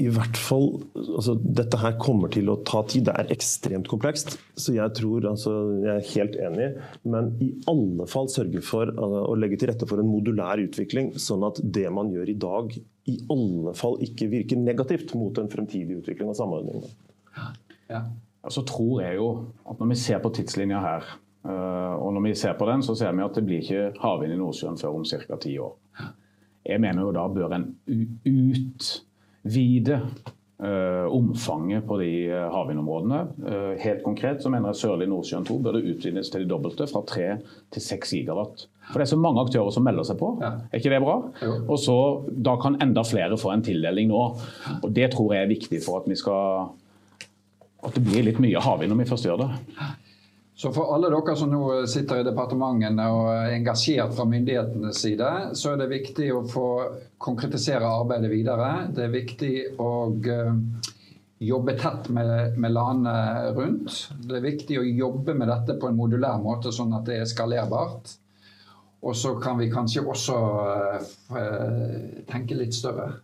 i hvert fall, altså, Dette her kommer til å ta tid. Det er ekstremt komplekst. Så jeg tror, altså, jeg er helt enig. Men i alle fall sørge for altså, å legge til rette for en modulær utvikling, sånn at det man gjør i dag, i alle fall ikke virker negativt mot en fremtidig utvikling av samordningen. Ja. ja. Så tror jeg jo at når vi ser på tidslinja her, og når vi ser på den, så ser vi at det blir ikke havvind i Nordsjøen før om ca. ti år. Jeg mener jo da bør en utvide uh, omfanget på de havvindområdene. Uh, helt konkret så mener jeg Sørlig Nordsjøen 2 bør det utvides til det dobbelte, fra 3 til 6 gigawatt. For det er så mange aktører som melder seg på. Ja. Er ikke det bra? Jo. Og så, Da kan enda flere få en tildeling nå. Og Det tror jeg er viktig for at vi skal at det blir litt mye havvind når vi først gjør det. Så for alle dere som nå sitter i departementene og er engasjert fra myndighetenes side, så er det viktig å få konkretisere arbeidet videre. Det er viktig å eh, jobbe tett med, med landene rundt. Det er viktig å jobbe med dette på en modulær måte, sånn at det er skalerbart. Og så kan vi kanskje også uh, tenke litt større,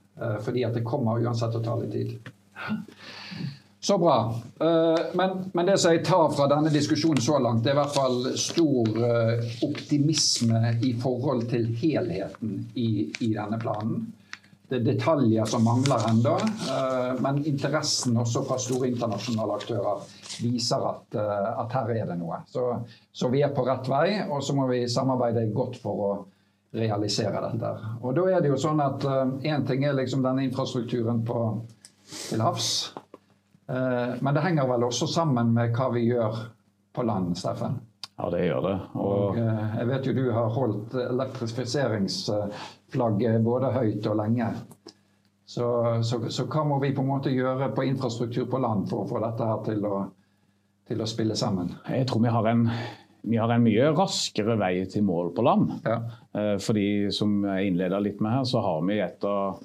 fordi at det kommer uansett å ta litt tid. Så bra. Eh, men, men, det som jeg tar fra denne diskusjonen så langt, det er i hvert fall stor eh, optimisme i forhold til helheten i, i denne planen. Det er detaljer som mangler ennå, eh, men interessen også fra store internasjonale aktører viser at, at her er det noe. Så, så, vi er på rett vei, og så må vi samarbeide godt for å realisere dette. Og da er det jo sånn at Én ting er liksom denne infrastrukturen på, til havs. Eh, men det henger vel også sammen med hva vi gjør på land, Steffen? Ja, det gjør det. Og... Og eh, jeg vet jo du har holdt elektrifiseringsflagget både høyt og lenge. Så, så, så, hva må vi på en måte gjøre på infrastruktur på land for å få dette her til å, til å spille sammen? Jeg tror vi har en vi har en mye raskere vei til mål på land. Ja. Eh, fordi som jeg innleda litt med her, så har vi et av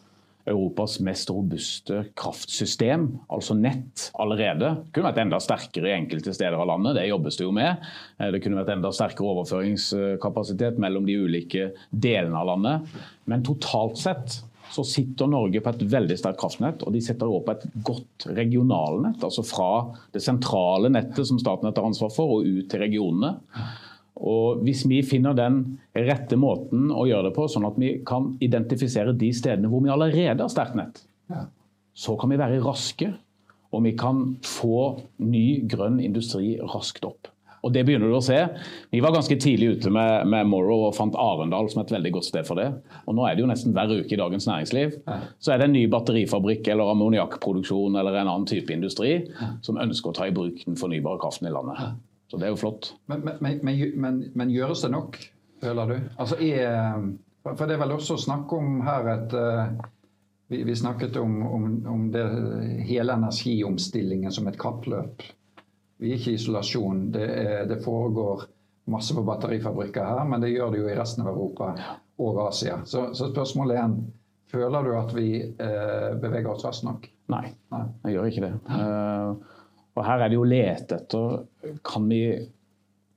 Europas mest robuste kraftsystem, altså nett, allerede. Det kunne vært enda sterkere i enkelte steder av landet, det jobbes det jo med. Eh, det kunne vært enda sterkere overføringskapasitet mellom de ulike delene av landet. Men totalt sett så sitter Norge på et veldig sterkt kraftnett, og de setter også på et godt regionalnett. Altså fra det sentrale nettet som Statnett har ansvar for, og ut til regionene. Og Hvis vi finner den rette måten å gjøre det på, sånn at vi kan identifisere de stedene hvor vi allerede har sterkt nett, ja. så kan vi være raske, og vi kan få ny grønn industri raskt opp. Og Det begynner du å se. Vi var ganske tidlig ute med, med Morrow og fant Arendal som et veldig godt sted for det. Og Nå er det jo nesten hver uke i Dagens Næringsliv. Så er det en ny batterifabrikk eller ammoniakkproduksjon eller en annen type industri som ønsker å ta i bruk den fornybare kraften i landet. Så det er jo flott. Men, men, men, men gjøres det nok, føler du? Altså er, for det er vel også snakk om her et eh, vi, vi snakket om, om, om det hele energiomstillingen som et kappløp. Vi er ikke i isolasjon. Det, er, det, foregår masse på batterifabrikker her, men det gjør det jo i resten av Europa og Asia. Så, så spørsmålet er føler du at vi eh, beveger oss raskt nok? Nei, Nei, jeg gjør ikke det. Uh, og Her er det jo lete etter kan vi,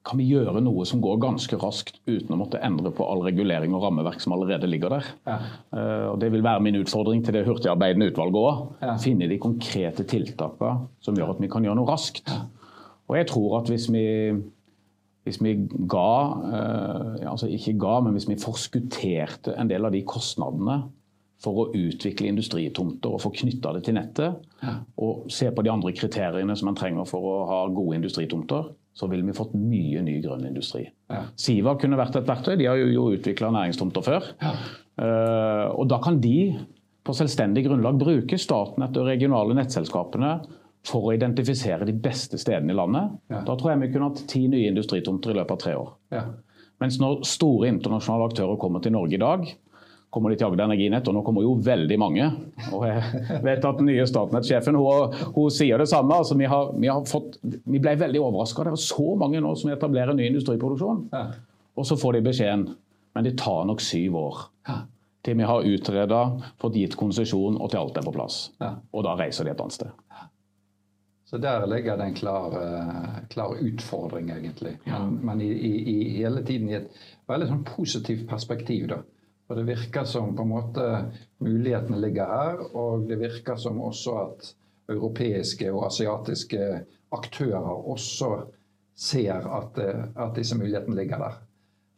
kan vi gjøre noe som går ganske raskt uten å måtte endre på all regulering og rammeverk som allerede ligger der. Ja. Uh, og Det vil være min utfordring til det hurtigarbeidende utvalget òg. Ja. Finne de konkrete tiltakene som gjør at vi kan gjøre noe raskt. Og jeg tror at hvis vi, hvis vi ga, uh, altså ikke ga, men hvis vi forskutterte en del av de kostnadene for å utvikle industritomter og få knytta det til nettet, ja. og se på de andre kriteriene som man trenger for å ha gode industritomter, så ville vi fått mye ny grønn industri. Ja. Siva kunne vært et verktøy. De har jo, utvikla næringstomter før. Ja. Uh, og da kan de på selvstendig grunnlag bruke Statnett og regionale nettselskapene for å identifisere de beste stedene i landet. Da tror jeg vi kunne hatt ti nye industritomter i løpet av tre år. Mens når store internasjonale aktører kommer til Norge i dag, kommer de til Agder Energinett, og nå kommer jo veldig mange. Og jeg vet at den nye Statnett-sjefen hun, hun, sier det samme. altså Vi, har, vi, har fått, vi ble veldig overraska. Det er så mange nå som etablerer ny industriproduksjon. Ja. Og så får de beskjeden. Men det tar nok syv år. Ja. Til vi har utreda, fått gitt konsesjon og til alt er på plass. Ja. Og da reiser de et annet sted. Så der ligger det en klar, klar utfordring, egentlig. Men, men i, i, i, hele tiden i et veldig sånn positivt perspektiv. da. Og Det virker som på en måte mulighetene ligger her, og det virker som også at europeiske og asiatiske aktører også ser at, at disse mulighetene ligger der.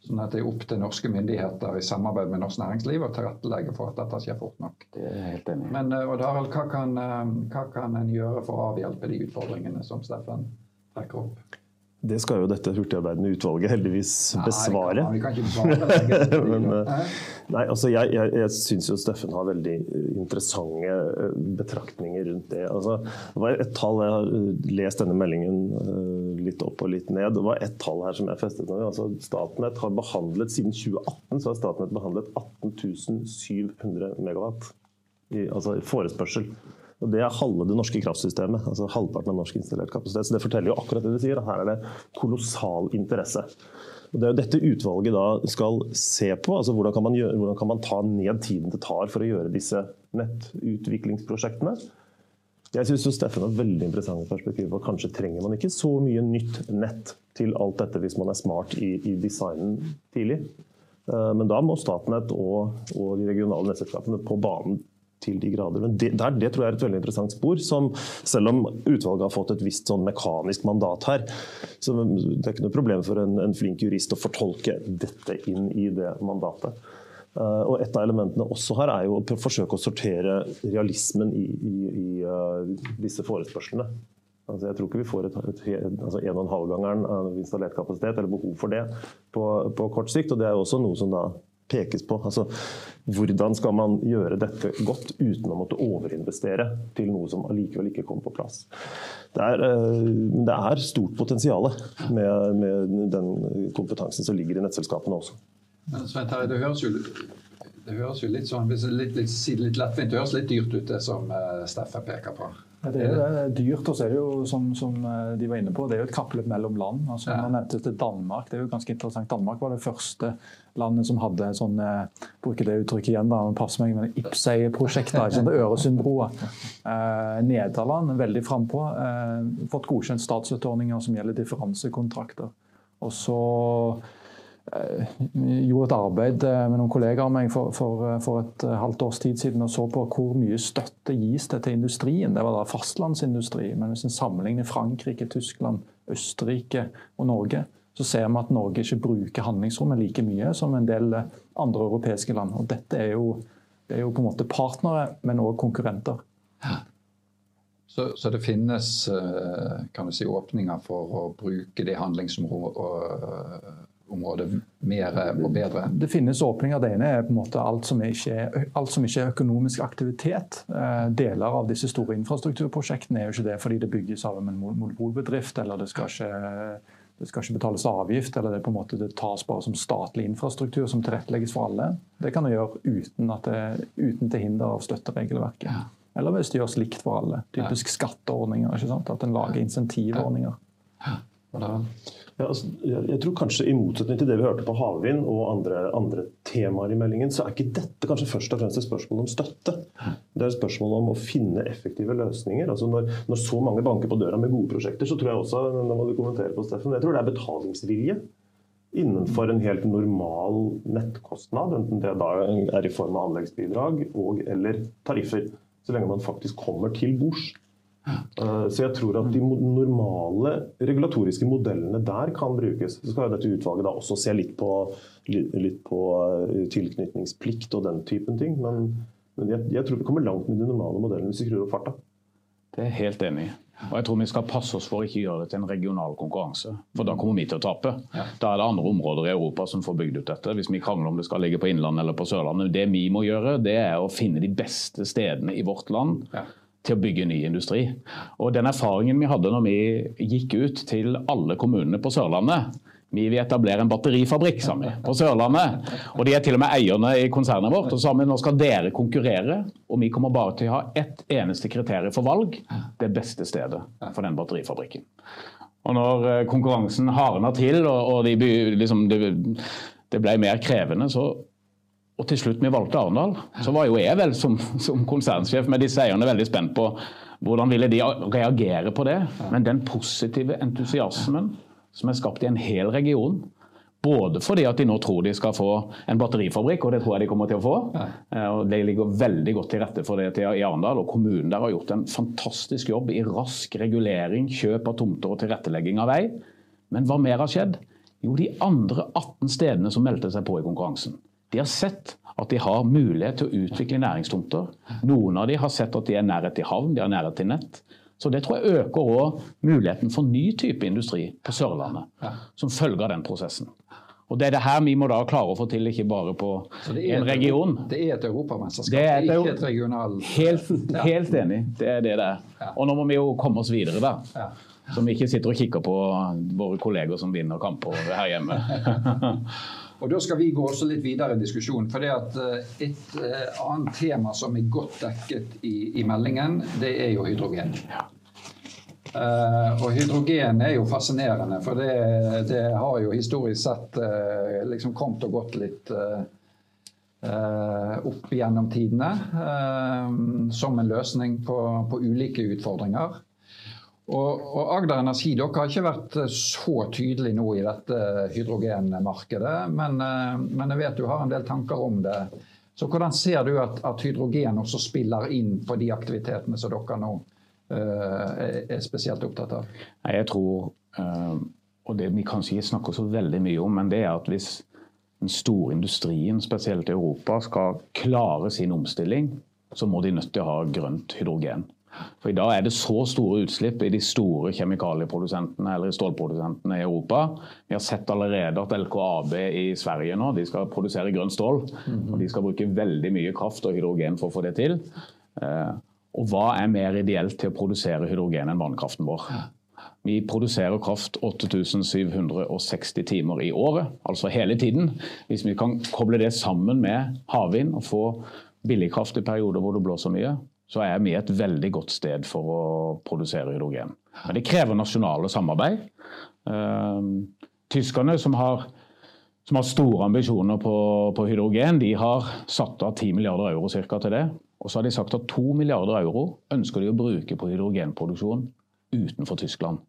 Sånn at det er opp til norske myndigheter i samarbeid med norsk næringsliv å tilrettelegge for at dette skjer fort nok. Det er helt enig. Men eh, Harald, hva kan, eh, hva kan en gjøre for å avhjelpe de utfordringene som Steffen trekker opp? Det skal jo dette hurtigarbeidende utvalget heldigvis besvare. Nei, vi kan ikke besvare. Men, eh, nei, altså jeg jeg, jeg syns jo Steffen har veldig interessante eh, betraktninger rundt det. Altså, det var et tall Jeg har eh, lest denne meldingen litt opp og litt ned. Det var et tall her som jeg festet meg altså, Statnett har behandlet Siden 2018 så har Statnett behandlet 18 700 megawatt i altså forespørsel. Og Det er halve det norske kraftsystemet. altså halvparten av norsk installert kapasitet. Så Det forteller jo akkurat det du sier. at Her er det kolossal interesse. Og Det er jo dette utvalget da skal se på. altså Hvordan kan man, gjøre, hvordan kan man ta ned tiden det tar for å gjøre disse nettutviklingsprosjektene? Jeg syns Steffen har veldig interessante perspektiv på kanskje trenger man ikke så mye nytt nett til alt dette hvis man er smart i, i designen tidlig. Eh, men da må Statnett og, og de regionale nettselskapene på banen til de grader. Men det, der, det, tror jeg er et veldig interessant spor, som selv om utvalget har fått et visst sånn mekanisk mandat her, så det er ikke noe problem for en, en flink jurist å fortolke dette inn i det mandatet. Uh, og Et av elementene også her er jo å forsøke å sortere realismen i, i, i uh, disse forespørslene. Altså jeg tror ikke vi får et, et, et, altså en og en halvgangeren av installert kapasitet, eller behov for det, på, på kort sikt. og Det er jo også noe som da pekes på. Altså, hvordan skal man gjøre dette godt uten å måtte overinvestere til noe som allikevel ikke kommer på plass. Det er, eh, det er stort potensial med, med, den kompetansen som ligger i nettselskapene også. Men Sven Terje, det høres jo det høres jo litt sånn, hvis litt, litt, litt lettvint, det høres litt dyrt ut, det som uh, Steffen peker på. Det er dyrt, og så er det jo som, som, eh, de var inne på, det er jo et kappløp mellom land. altså ja. Man nevnte til Danmark. Det er jo ganske interessant. Danmark var det første landet som hadde sånn eh, bruker det uttrykket igjen da, passer meg, men IPSEI-prosjekter. Øresundbrua. Eh, Nederland er veldig frampå. Eh, fått godkjent statsstøtteordninger som gjelder differansekontrakter. Og så gjorde et arbeid eh, med noen kollegaer av meg for, for, eh, for, et halvt års tid siden og så på hvor mye støtte gis det til industrien. Det var da fastlandsindustri. Men hvis en sammenligner Frankrike, Tyskland, Østerrike og Norge, så ser vi at Norge ikke bruker handlingsrommet like mye som en del andre europeiske land. Og dette er jo, det er jo på en måte partnere, men òg konkurrenter. Så, så, det finnes kan du si, åpninger for å bruke det handlingsrommet området mer og bedre? Det finnes åpninger. Det ene er på en måte alt som ikke er, som ikke er økonomisk aktivitet. Eh, deler av disse store infrastrukturprosjektene er jo ikke det fordi det bygges av en monopolbedrift, eller det skal ikke, det skal ikke betales avgift, eller det, på en måte, det tas bare som statlig infrastruktur som tilrettelegges for alle. Det kan du gjøre uten, det, uten til hinder av støtteregelverket. Ja. Eller hvis det gjøres likt for alle. Typisk skatteordninger. ikke sant? At en lager insentivordninger. Ja. Ja, altså, jeg tror kanskje I motsetning til det vi hørte på havvind og andre, andre, temaer i meldingen, så er ikke dette kanskje først og fremst et spørsmål om støtte. Det er et spørsmål om å finne effektive løsninger. Altså når, når, så mange banker på døra med gode prosjekter, så tror jeg også nå må du kommentere på Steffen, jeg tror det er betalingsvilje innenfor en helt normal nettkostnad, enten det da er i form av anleggsbidrag og eller tariffer. Så lenge man faktisk kommer til bords. Eh, så jeg tror at de normale regulatoriske modellene der kan brukes. Så skal dette utvalget da også se litt på, litt på eh, tilknytningsplikt og den typen ting. Men, men jeg, jeg, tror vi kommer langt med de normale modellene hvis vi skrur opp farta. Det er jeg helt enig i. Og jeg tror vi skal passe oss for å ikke gjøre det til en regional konkurranse. For da kommer vi til å tape. Ja. Da er det andre områder i Europa som får bygd ut dette. Hvis vi krangler om det skal ligge på Innlandet eller på Sørlandet. Det vi må gjøre, det er å finne de beste stedene i vårt land. Ja til å bygge ny industri. Og Den erfaringen vi hadde når vi gikk ut til alle kommunene på Sørlandet vi vil etablere en batterifabrikk sa vi, på Sørlandet. Og de er til og med eierne i konsernet vårt. Og sa vi nå skal dere konkurrere, og vi kommer bare til å ha ett eneste kriterium for valg. Det beste stedet for den batterifabrikken. Og når eh, konkurransen hardna til og, de, liksom, det ble mer krevende, så og til slutt vi valgte Arendal, så var jo jeg vel som, som konsernsjef med disse eierne veldig spent på hvordan ville de reagere på det. Men den positive entusiasmen som er skapt i en hel region, både fordi at de nå tror de skal få en batterifabrikk, og det tror jeg de kommer til å få. Eh, og De ligger veldig godt til rette for det i Arendal. Og kommunen der har gjort en fantastisk jobb i rask regulering, kjøp av tomter og tilrettelegging av vei. Men hva mer har skjedd? Jo, de andre 18 stedene som meldte seg på i konkurransen, de har sett at de har mulighet til å utvikle næringstomter. Noen av de har sett at de er nærhet til havn, de har nærhet til nett. Så det tror jeg øker òg muligheten for ny type industri på Sørlandet, som følge av den prosessen. Og Det er det her vi må da klare å få til, ikke bare på en region. Det er et europamesterskap, Det er et ikke et regional Helt, helt enig. Det er det det er. Og nå må vi jo komme oss videre, da. Ja. Så vi ikke sitter og kikker på våre kolleger som vinner kamper her hjemme. Og Da skal vi gå også litt videre i diskusjonen. for det at eh, Et eh, annet tema som er godt dekket i, i meldingen, det er jo hydrogen. Uh, og hydrogen er jo fascinerende, for det, det har jo historisk sett uh, liksom kommet og gått litt uh, opp gjennom tidene som en løsning på, på ulike utfordringer. Og, og Agder Energi dere har ikke vært eh, så tydelig nå i dette hydrogenmarkedet, men, eh, men jeg vet du har en del tanker om det. Så hvordan ser du at, at hydrogen også spiller inn på de aktivitetene som dere nå uh, er, er spesielt opptatt av? Nei, jeg tror, uh, og det vi kanskje ikke snakker så veldig mye om, men det er at hvis den store industrien, spesielt i Europa, skal klare sin omstilling, så må de nødt til å ha grønt hydrogen. For I dag er det så store utslipp i de store kjemikalieprodusentene eller stålprodusentene i Europa. Vi har sett allerede at LKAB i Sverige nå de skal produsere grønn stål. og De skal bruke veldig mye kraft og hydrogen for å få det til. Eh, Og hva er mer ideelt til å produsere hydrogen enn vannkraften vår? Vi produserer kraft 8760 timer i året, altså hele tiden. Hvis vi kan koble det sammen med havvind og få billig kraft i perioder hvor det blåser mye, så er vi et veldig godt sted for å produsere hydrogen. Men det krever nasjonale samarbeid. Eh, Tyskerne, som har, som har store ambisjoner på, på hydrogen, de har satt av 10 milliarder euro cirka til det. Og så har de sagt at 2 milliarder euro ønsker de å bruke på hydrogenproduksjon utenfor Tyskland.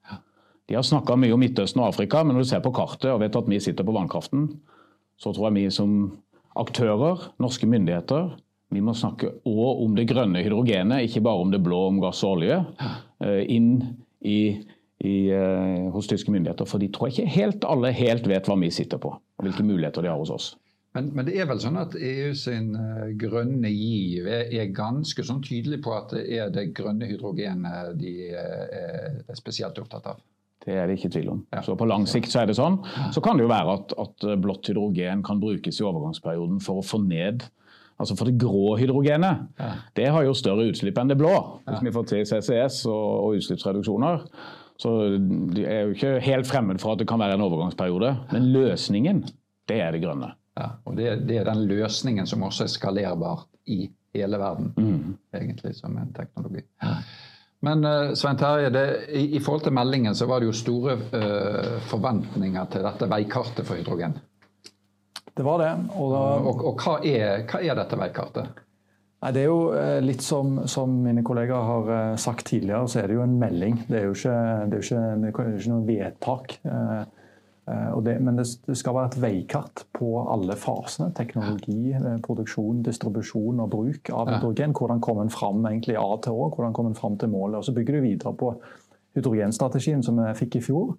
De har snakka mye om Midtøsten og Afrika, men når du ser på kartet og vet at vi sitter på vannkraften, så tror jeg vi som aktører, norske myndigheter, vi må snakke òg om det grønne hydrogenet, ikke bare om det blå, om gass og olje, eh, inn i, i, eh, hos tyske myndigheter. For de tror ikke helt alle helt vet hva vi sitter på, og hvilke muligheter de har hos oss. Men, men det er vel sånn at EU sin eh, grønne giv er, er ganske sånn tydelig på at det er det grønne hydrogenet de er spesielt opptatt av? Det er det ikke tvil om. Ja. Så På lang sikt så er det sånn. Så kan det jo være at, at blått hydrogen kan brukes i overgangsperioden for å få ned Altså For det grå hydrogenet det har jo større utslipp enn det blå. Hvis vi får til CCS og, og utslippsreduksjoner. Så de er jo ikke helt fremmed for at det kan være en overgangsperiode. Men løsningen, det er det grønne. Ja, og det, det er den løsningen som også er skalerbar i hele verden, egentlig, som en teknologi. Men eh, Svein Terje, det, i, i forhold til meldingen så var det jo store uh, forventninger til dette veikartet for hydrogen. Det var det. Og da, Og, og hva, er, hva er dette veikartet? Nei, det er jo eh, litt som, som mine kollegaer har eh, sagt tidligere, så er det jo en melding. Det er jo ikke, det er jo ikke, det er ikke noe vedtak. Eh, og det, men det, skal være et veikart på alle fasene. Teknologi, produksjon, distribusjon og bruk av hydrogen. Hvordan kommer en fram egentlig A til Å? Hvordan kommer en fram til målet? Og Så bygger du videre på hydrogenstrategien som vi fikk i fjor.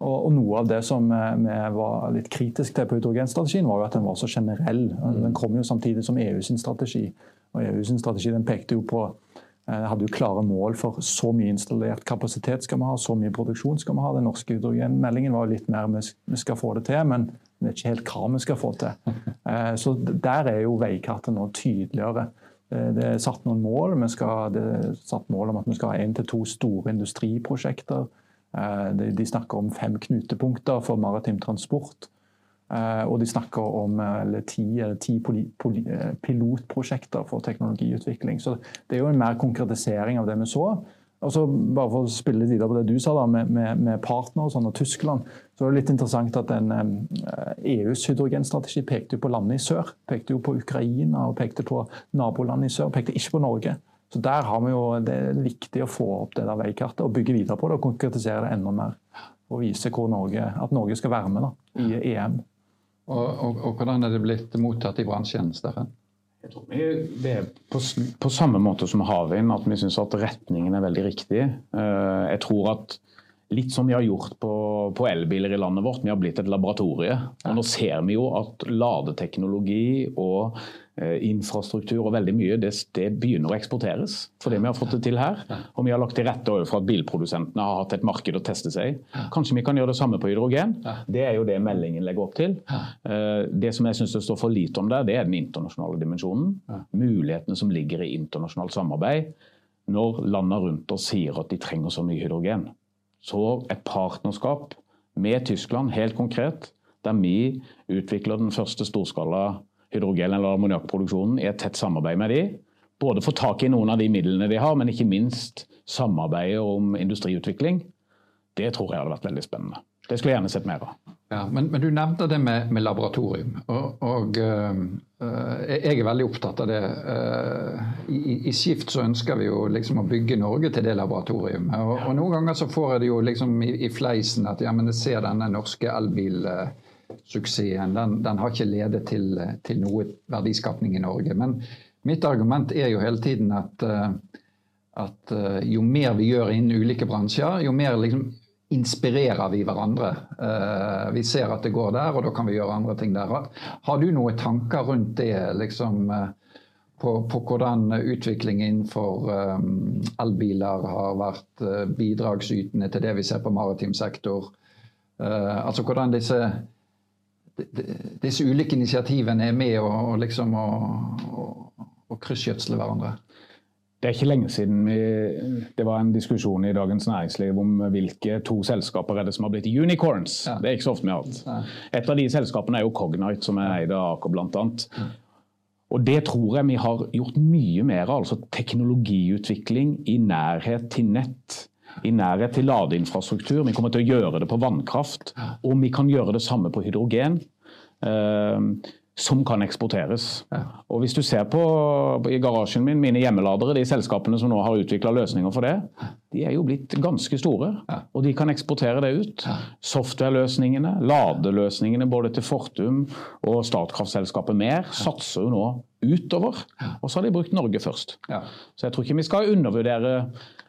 Og, og Noe av det som vi, vi var litt kritisk til på hydrogenstrategien, var jo at den var så generell. Den kom jo samtidig som EU sin strategi. Og EU sin strategi den pekte jo på eh, hadde jo klare mål for så mye installert kapasitet skal vi ha, så mye produksjon skal vi ha. Den norske hydrogenmeldingen var jo litt mer vi skal få det til, men vi vet ikke helt hva vi skal få til. Eh, Så der er jo veikartet nå tydeligere. Eh, Det er satt noen mål. Vi skal, det er satt mål om at vi skal ha én til to store industriprosjekter. Eh, de- snakker om fem knutepunkter for maritim transport. Eh, Og de snakker om ti, ti pilotprosjekter for teknologiutvikling. Så det er jo en mer konkretisering av det vi så. Og så bare for å spille videre på det du sa da, med, med, med partner, sånn, og Tyskland, så er litt interessant at den, eh, EUs hydrogenstrategi pekte jo på landene i sør. Pekte jo på Ukraina og pekte på nabolandet i sør. Pekte ikke på Norge. Så der har vi jo, Det er viktig å få opp det der veikartet og bygge videre på det og konkretisere det enda mer. Og vise hvor Norge, at Norge skal være med da, i EM. Og, og, og hvordan er det blitt mottatt i bransjen, Steffen? Jeg tror vi, det er på, på samme måte som havvind, at vi syns at retningen er veldig riktig. Eh, Jeg tror at litt som vi har gjort på, på, elbiler i landet vårt. Vi har blitt et laboratorie. Og nå ser vi jo at ladeteknologi og eh, infrastruktur og veldig mye, det, det, begynner å eksporteres. For det vi har fått det til her. Og vi har lagt til rette for at bilprodusentene har hatt et marked å teste seg i. Kanskje vi kan gjøre det samme på hydrogen. Det er jo det meldingen legger opp til. Eh, det som jeg syns det står for lite om der, det er den internasjonale dimensjonen. Mulighetene som ligger i internasjonalt samarbeid når landene rundt oss sier at de trenger så mye hydrogen så et partnerskap med Tyskland, helt konkret, der vi utvikler den første storskala hydrogen- eller ammoniakkproduksjonen i et tett samarbeid med de. Både få tak i noen av de midlene de har, men ikke minst samarbeide om industriutvikling. Det tror jeg hadde vært veldig spennende. Det skulle jeg gjerne sett mer av. Ja, men, men, du nevnte det med, med laboratorium. Og, og uh, jeg er veldig opptatt av det. Uh, i, i, Skift så ønsker vi jo liksom å bygge Norge til det laboratoriumet. Og, og noen ganger så får jeg det jo liksom i, i fleisen at ja, men jeg ser denne norske elbilsuksessen. Den, den, har ikke ledet til, til, noe verdiskapning i Norge. Men mitt argument er jo hele tiden at, uh, at jo mer vi gjør innen ulike bransjer, jo mer liksom inspirerer vi hverandre. Uh, vi ser at det går der, og da kan vi gjøre andre ting der. Har du noen tanker rundt det? liksom uh, på, på, hvordan utviklingen innenfor um, elbiler har vært bidragsytende til det vi ser på maritim sektor. altså hvordan disse, disse ulike initiativene er med å, liksom, kryssgjødsle hverandre. Det er ikke lenge siden vi, det var en diskusjon i Dagens Næringsliv om hvilke to selskaper er det som har blitt unicorns. Ja. Det er ikke så ofte vi har hatt. Et av de selskapene er jo Cognite, som er eid av Aker bl.a. Og Det tror jeg vi har gjort mye mer av. altså Teknologiutvikling i nærhet til nett. I nærhet til ladeinfrastruktur. Vi kommer til å gjøre det på vannkraft. Og vi kan gjøre det samme på hydrogen. Uh, som kan eksporteres. Ja. Og Hvis du ser på i garasjen min, mine hjemmeladere, de selskapene som nå har utvikla løsninger for det, de er jo blitt ganske store. Ja. Og de kan eksportere det ut. Ja. Softwareløsningene, ladeløsningene både til Fortum og Statkraftselskapet Mer satser jo nå utover. Og så har de brukt Norge først. Så jeg tror ikke vi skal undervurdere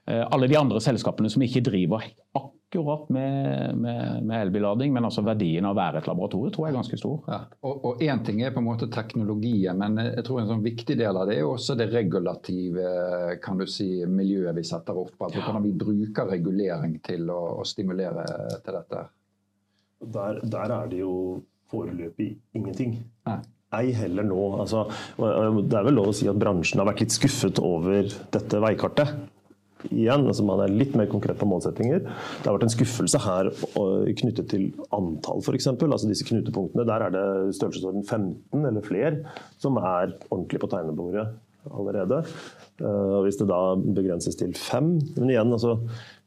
eh, alle de andre selskapene som ikke driver akkurat akkurat med, med, med elbillading, men altså verdien av å være et laboratorium tror jeg er ganske stor. Ja. Og én ting er på en måte teknologien, men jeg tror en sånn viktig del av det er også det regulative kan du si, miljøet vi setter opp. Altså ja. Hvordan vi bruker regulering til å, å stimulere til dette. Der, der, er det jo foreløpig ingenting. Nei. Ei heller nå. Altså, det er vel lov å si at bransjen har vært litt skuffet over dette veikartet igjen. altså Man er litt mer konkret på målsettinger. Det har vært en skuffelse her knyttet til antall, f.eks. Altså disse knutepunktene. Der er det størrelsesorden 15 eller flere som er ordentlig på tegnebordet allerede. Uh, hvis det da begrenses til fem Men igjen, altså,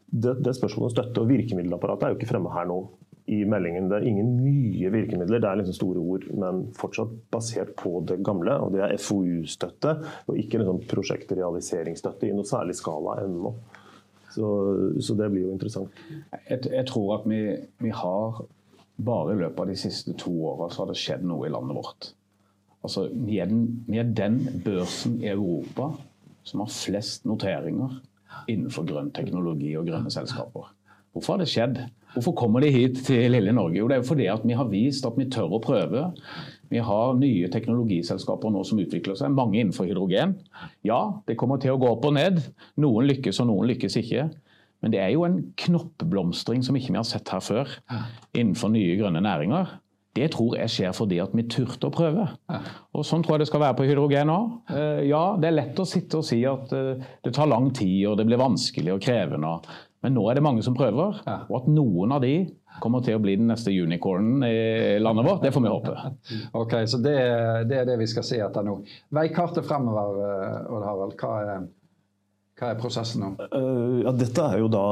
det, det spørsmålet om støtte og virkemiddelapparatet er jo ikke fremme her nå i meldingen. Det er ingen nye virkemidler, det er liksom store ord, men fortsatt basert på det gamle. og Det er FoU-støtte, og ikke liksom prosjektrealiseringsstøtte i noe særlig skala ennå. Så, så, det blir jo interessant. Jeg, jeg tror at vi, vi, har bare i løpet av de siste to åra så har det skjedd noe i landet vårt. Altså, vi er, den, vi er den børsen i Europa som har flest noteringer innenfor grønn teknologi og grønne selskaper. Hvorfor har det skjedd? Hvorfor kommer de hit til lille Norge? Jo, det er jo fordi at vi har vist at vi tør å prøve. Vi har nye teknologiselskaper nå som utvikler seg, mange innenfor hydrogen. Ja, det kommer til å gå opp og ned. Noen lykkes og noen lykkes ikke. Men det er jo en knoppblomstring som ikke vi har sett her før innenfor nye grønne næringer. Det tror jeg skjer fordi at vi turte å prøve. Og Sånn tror jeg det skal være på hydrogen òg. Eh, ja, det er lett å sitte og si at eh, det tar lang tid og det blir vanskelig og krevende. Men nå er det mange som prøver, og at noen av de kommer til å bli den neste unicornen i landet vårt, det får vi håpe. Ok, Så det, det er det vi skal se etter nå. Veikartet fremover, eh, Odd Harald. Hva er, hva er prosessen nå? Uh, ja, dette er jo da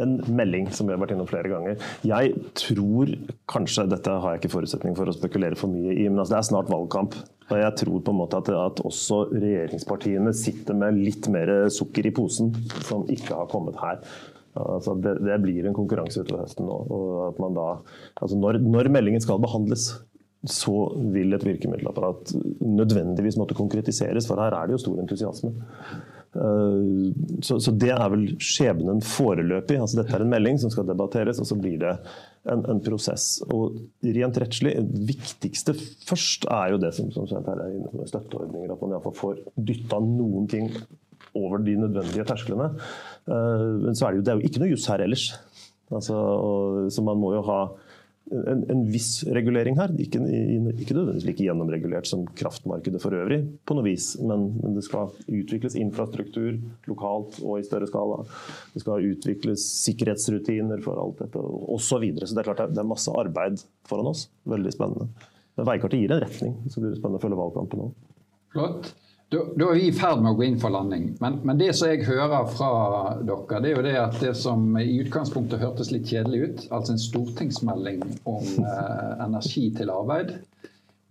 en melding som vi har vært innom flere ganger. Jeg tror kanskje, dette har jeg ikke forutsetning for å spekulere for mye i, men altså det er snart valgkamp. Og jeg tror på en måte at, at, også regjeringspartiene sitter med litt mer sukker i posen, som ikke har kommet her. Altså det, det, blir en konkurranse utover høsten nå. og at man da, altså når, når, meldingen skal behandles, så vil et virkemiddelapparat nødvendigvis måtte konkretiseres, for her er det jo stor entusiasme. Så, så, det er vel skjebnen foreløpig. Altså, dette er en melding som skal debatteres, og så blir det en, en prosess. Og rent rettslig, det viktigste først er jo det som, som er inne med støtteordninger. At man iallfall får dytta noen ting over de nødvendige tersklene. Men så er det jo, det er jo ikke noe juss her ellers. Altså, og, så man må jo ha en, en, viss regulering her. Ikke, ikke nødvendigvis like gjennomregulert som kraftmarkedet for øvrig, på noe vis. Men, men, det skal utvikles infrastruktur lokalt og i større skala. Det skal utvikles sikkerhetsrutiner for alt dette osv. Så, videre. så det er klart det er masse arbeid foran oss. Veldig spennende. Men Veikartet gir en retning, så blir det spennende å følge valgkampen òg. Flott. Da, da, er vi i ferd med å gå inn for landing. Men, men, det som jeg hører fra dere, det er jo det at det som i utgangspunktet hørtes litt kjedelig ut, altså en stortingsmelding om eh, energi til arbeid,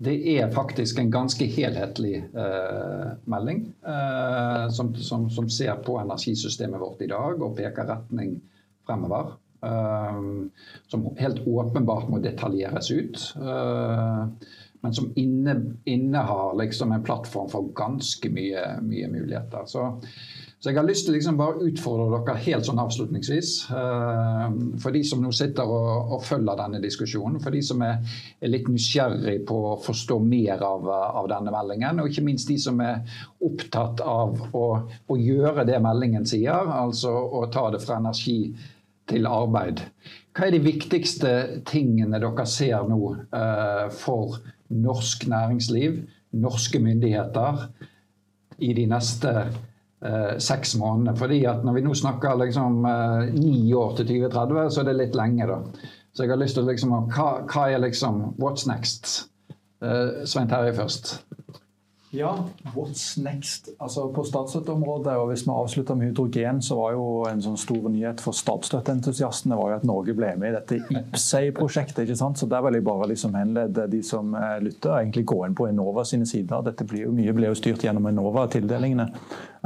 det er faktisk en ganske helhetlig eh, melding eh, som, som, som, ser på energisystemet vårt i dag og peker retning fremover. Eh, som helt åpenbart må detaljeres ut. Eh, men som inne, innehar liksom en plattform for ganske mye, mye muligheter. Så, så, jeg har lyst til liksom bare utfordre dere helt sånn avslutningsvis. Uh, for de som nå sitter og, og, følger denne diskusjonen, for de som er, er litt nysgjerrig på å forstå mer av, av, denne meldingen, og ikke minst de som er opptatt av å, å gjøre det meldingen sier, altså å ta det fra energi til arbeid. Hva er de viktigste tingene dere ser nå uh, for norsk næringsliv, norske myndigheter, i de neste eh, seks månedene? Fordi at Når vi nå snakker liksom eh, ni år til 2030, så er det litt lenge. da. Så jeg har lyst til liksom, hva, hva er liksom What's next? Svein Terje først. Ja, what's next? Altså På statsstøtteområdet, og hvis vi avslutter med hydrogen, så var jo en sånn stor nyhet for statsstøtteentusiastene var jo at Norge ble med i dette IPSEI-prosjektet. ikke sant? Så Der vil jeg bare liksom henlede de som eh, lytter, egentlig gå inn på Enova sine sider. Dette blir jo, Mye blir jo styrt gjennom Enova-tildelingene.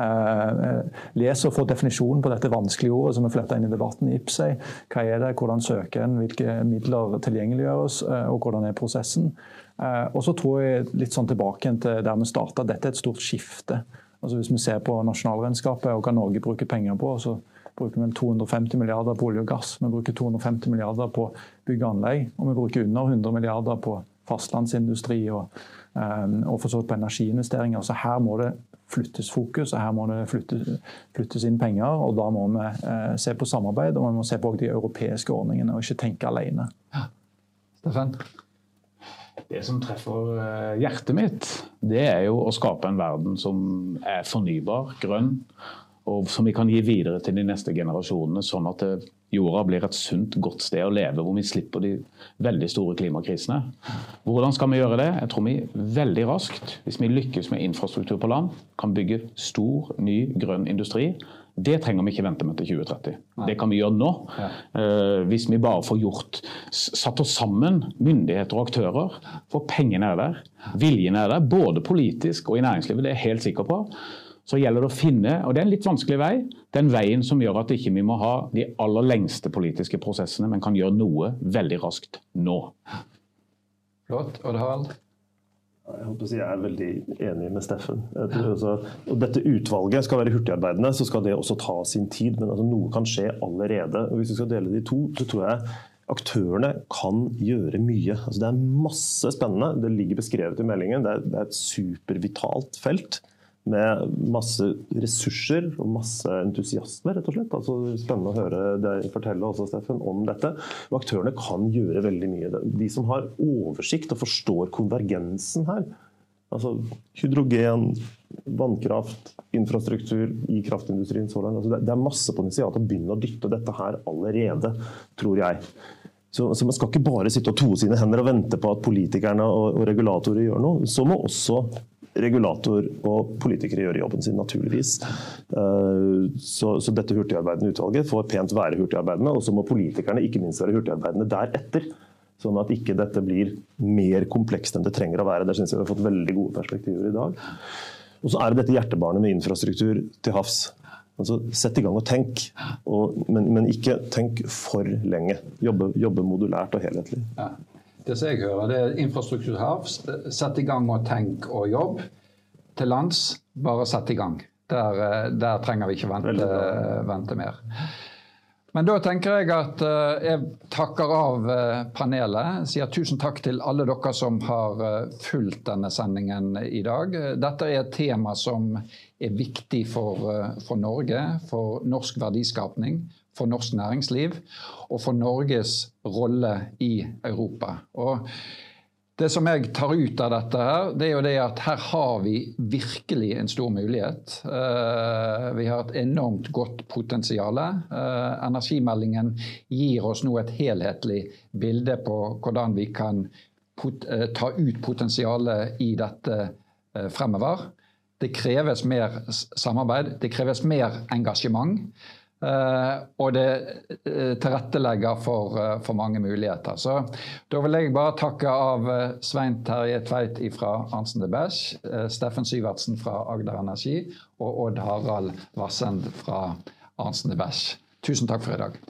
Eh, eh, les og få definisjonen på dette vanskelige ordet som er fletta inn i debatten. IPSEI. Hva er det, hvordan søker en, hvilke midler tilgjengeliggjøres, og hvordan er prosessen? Eh, og så tror jeg litt sånn tilbake til der vi starta, dette er et stort skifte. Altså Hvis vi ser på nasjonalregnskapet og hva Norge bruker penger på, så bruker vi 250 milliarder på olje og gass. Vi bruker 250 milliarder på bygg og anlegg, og vi bruker under 100 milliarder på fastlandsindustri og, eh, og for så vidt på energiinvesteringer. Så her må det flyttes fokus, og her må det flyttes, flyttes inn penger. og Da må vi eh, se på samarbeid og vi må se på de europeiske ordningene, og ikke tenke alene. Ja. Steffen? Det som treffer eh, hjertet mitt, det er jo å skape en verden som er fornybar, grønn, og som vi kan gi videre til de neste generasjonene, sånn at jorda blir et sunt, godt sted å leve, hvor vi slipper de veldig store klimakrisene. Hvordan skal vi gjøre det? Jeg tror vi veldig raskt, hvis vi lykkes med infrastruktur på land, kan bygge stor, ny grønn industri det trenger vi ikke vente med til 2030. Nei. Det kan vi gjøre nå. Ja. Uh, hvis vi bare får gjort satt oss sammen, myndigheter og aktører. For pengene er der, viljen er der, både politisk og i næringslivet. Det er jeg helt sikker på. Så gjelder det å finne, og det er en litt vanskelig vei, den veien som gjør at ikke vi ikke må ha de aller lengste politiske prosessene, men kan gjøre noe veldig raskt nå. Flott. Og det håper å si, jeg er veldig enig med Steffen. Altså, og dette utvalget skal være hurtigarbeidende, så skal det også ta sin tid. Men altså, noe kan skje allerede. og Hvis vi skal dele de to, så tror jeg aktørene kan gjøre mye. Altså, det er masse spennende. Det ligger beskrevet i meldingen. Det er, det er et supervitalt felt med masse ressurser og masse entusiasme, rett og slett. Altså, spennende å høre deg fortelle også, Steffen, om dette. Og aktørene kan gjøre veldig mye. De som har oversikt og forstår konvergensen her, altså hydrogen, vannkraft, infrastruktur i kraftindustrien så langt. Altså, det er masse potensial til å begynne å dytte dette her allerede, tror jeg. Så, så, Man skal ikke bare sitte og toe sine hender og vente på at politikerne og, og regulatorer gjør noe. Så må også regulator og politikere gjøre jobben sin, naturligvis. Eh, så, så dette hurtigarbeidende utvalget får pent være hurtigarbeidende, og så må politikerne ikke minst være hurtigarbeidende deretter. Sånn at ikke dette blir mer komplekst enn det trenger å være. Der syns jeg vi har fått veldig gode perspektiver i dag. Og så er det dette hjertebarnet med infrastruktur til havs. Altså, Sett i gang og tenk, og, men, men, ikke tenk for lenge. Jobbe, jobbe modulært og helhetlig. Ja. Det som jeg hører, det er infrastruktur havs. Sett i gang og tenk og jobb. Til lands, bare sett i gang. Der, eh, der trenger vi ikke vente, vente mer. Men da tenker jeg at uh, jeg takker av panelet. Sier tusen takk til alle dere som har fulgt denne sendingen i dag. Dette er et tema som er viktig for, for Norge, for norsk verdiskapning, for norsk næringsliv og for Norges rolle i Europa. Og det som jeg tar ut av dette, her, det er jo det at her har vi virkelig en stor mulighet. Eh, vi har et enormt godt potensial. Eh, energimeldingen gir oss nå et helhetlig bilde på hvordan vi kan eh, ta ut potensialet i dette fremover. Det kreves mer samarbeid, det kreves mer engasjement. Uh, og det uh, tilrettelegger for, uh, for, mange muligheter. Så da vil jeg bare takke av Svein Terje Tveit fra Arntzen de Besch, Steffen Syvertsen fra Agder Energi og Odd Harald Vassend fra Arntzen de Besch. Tusen takk for i dag.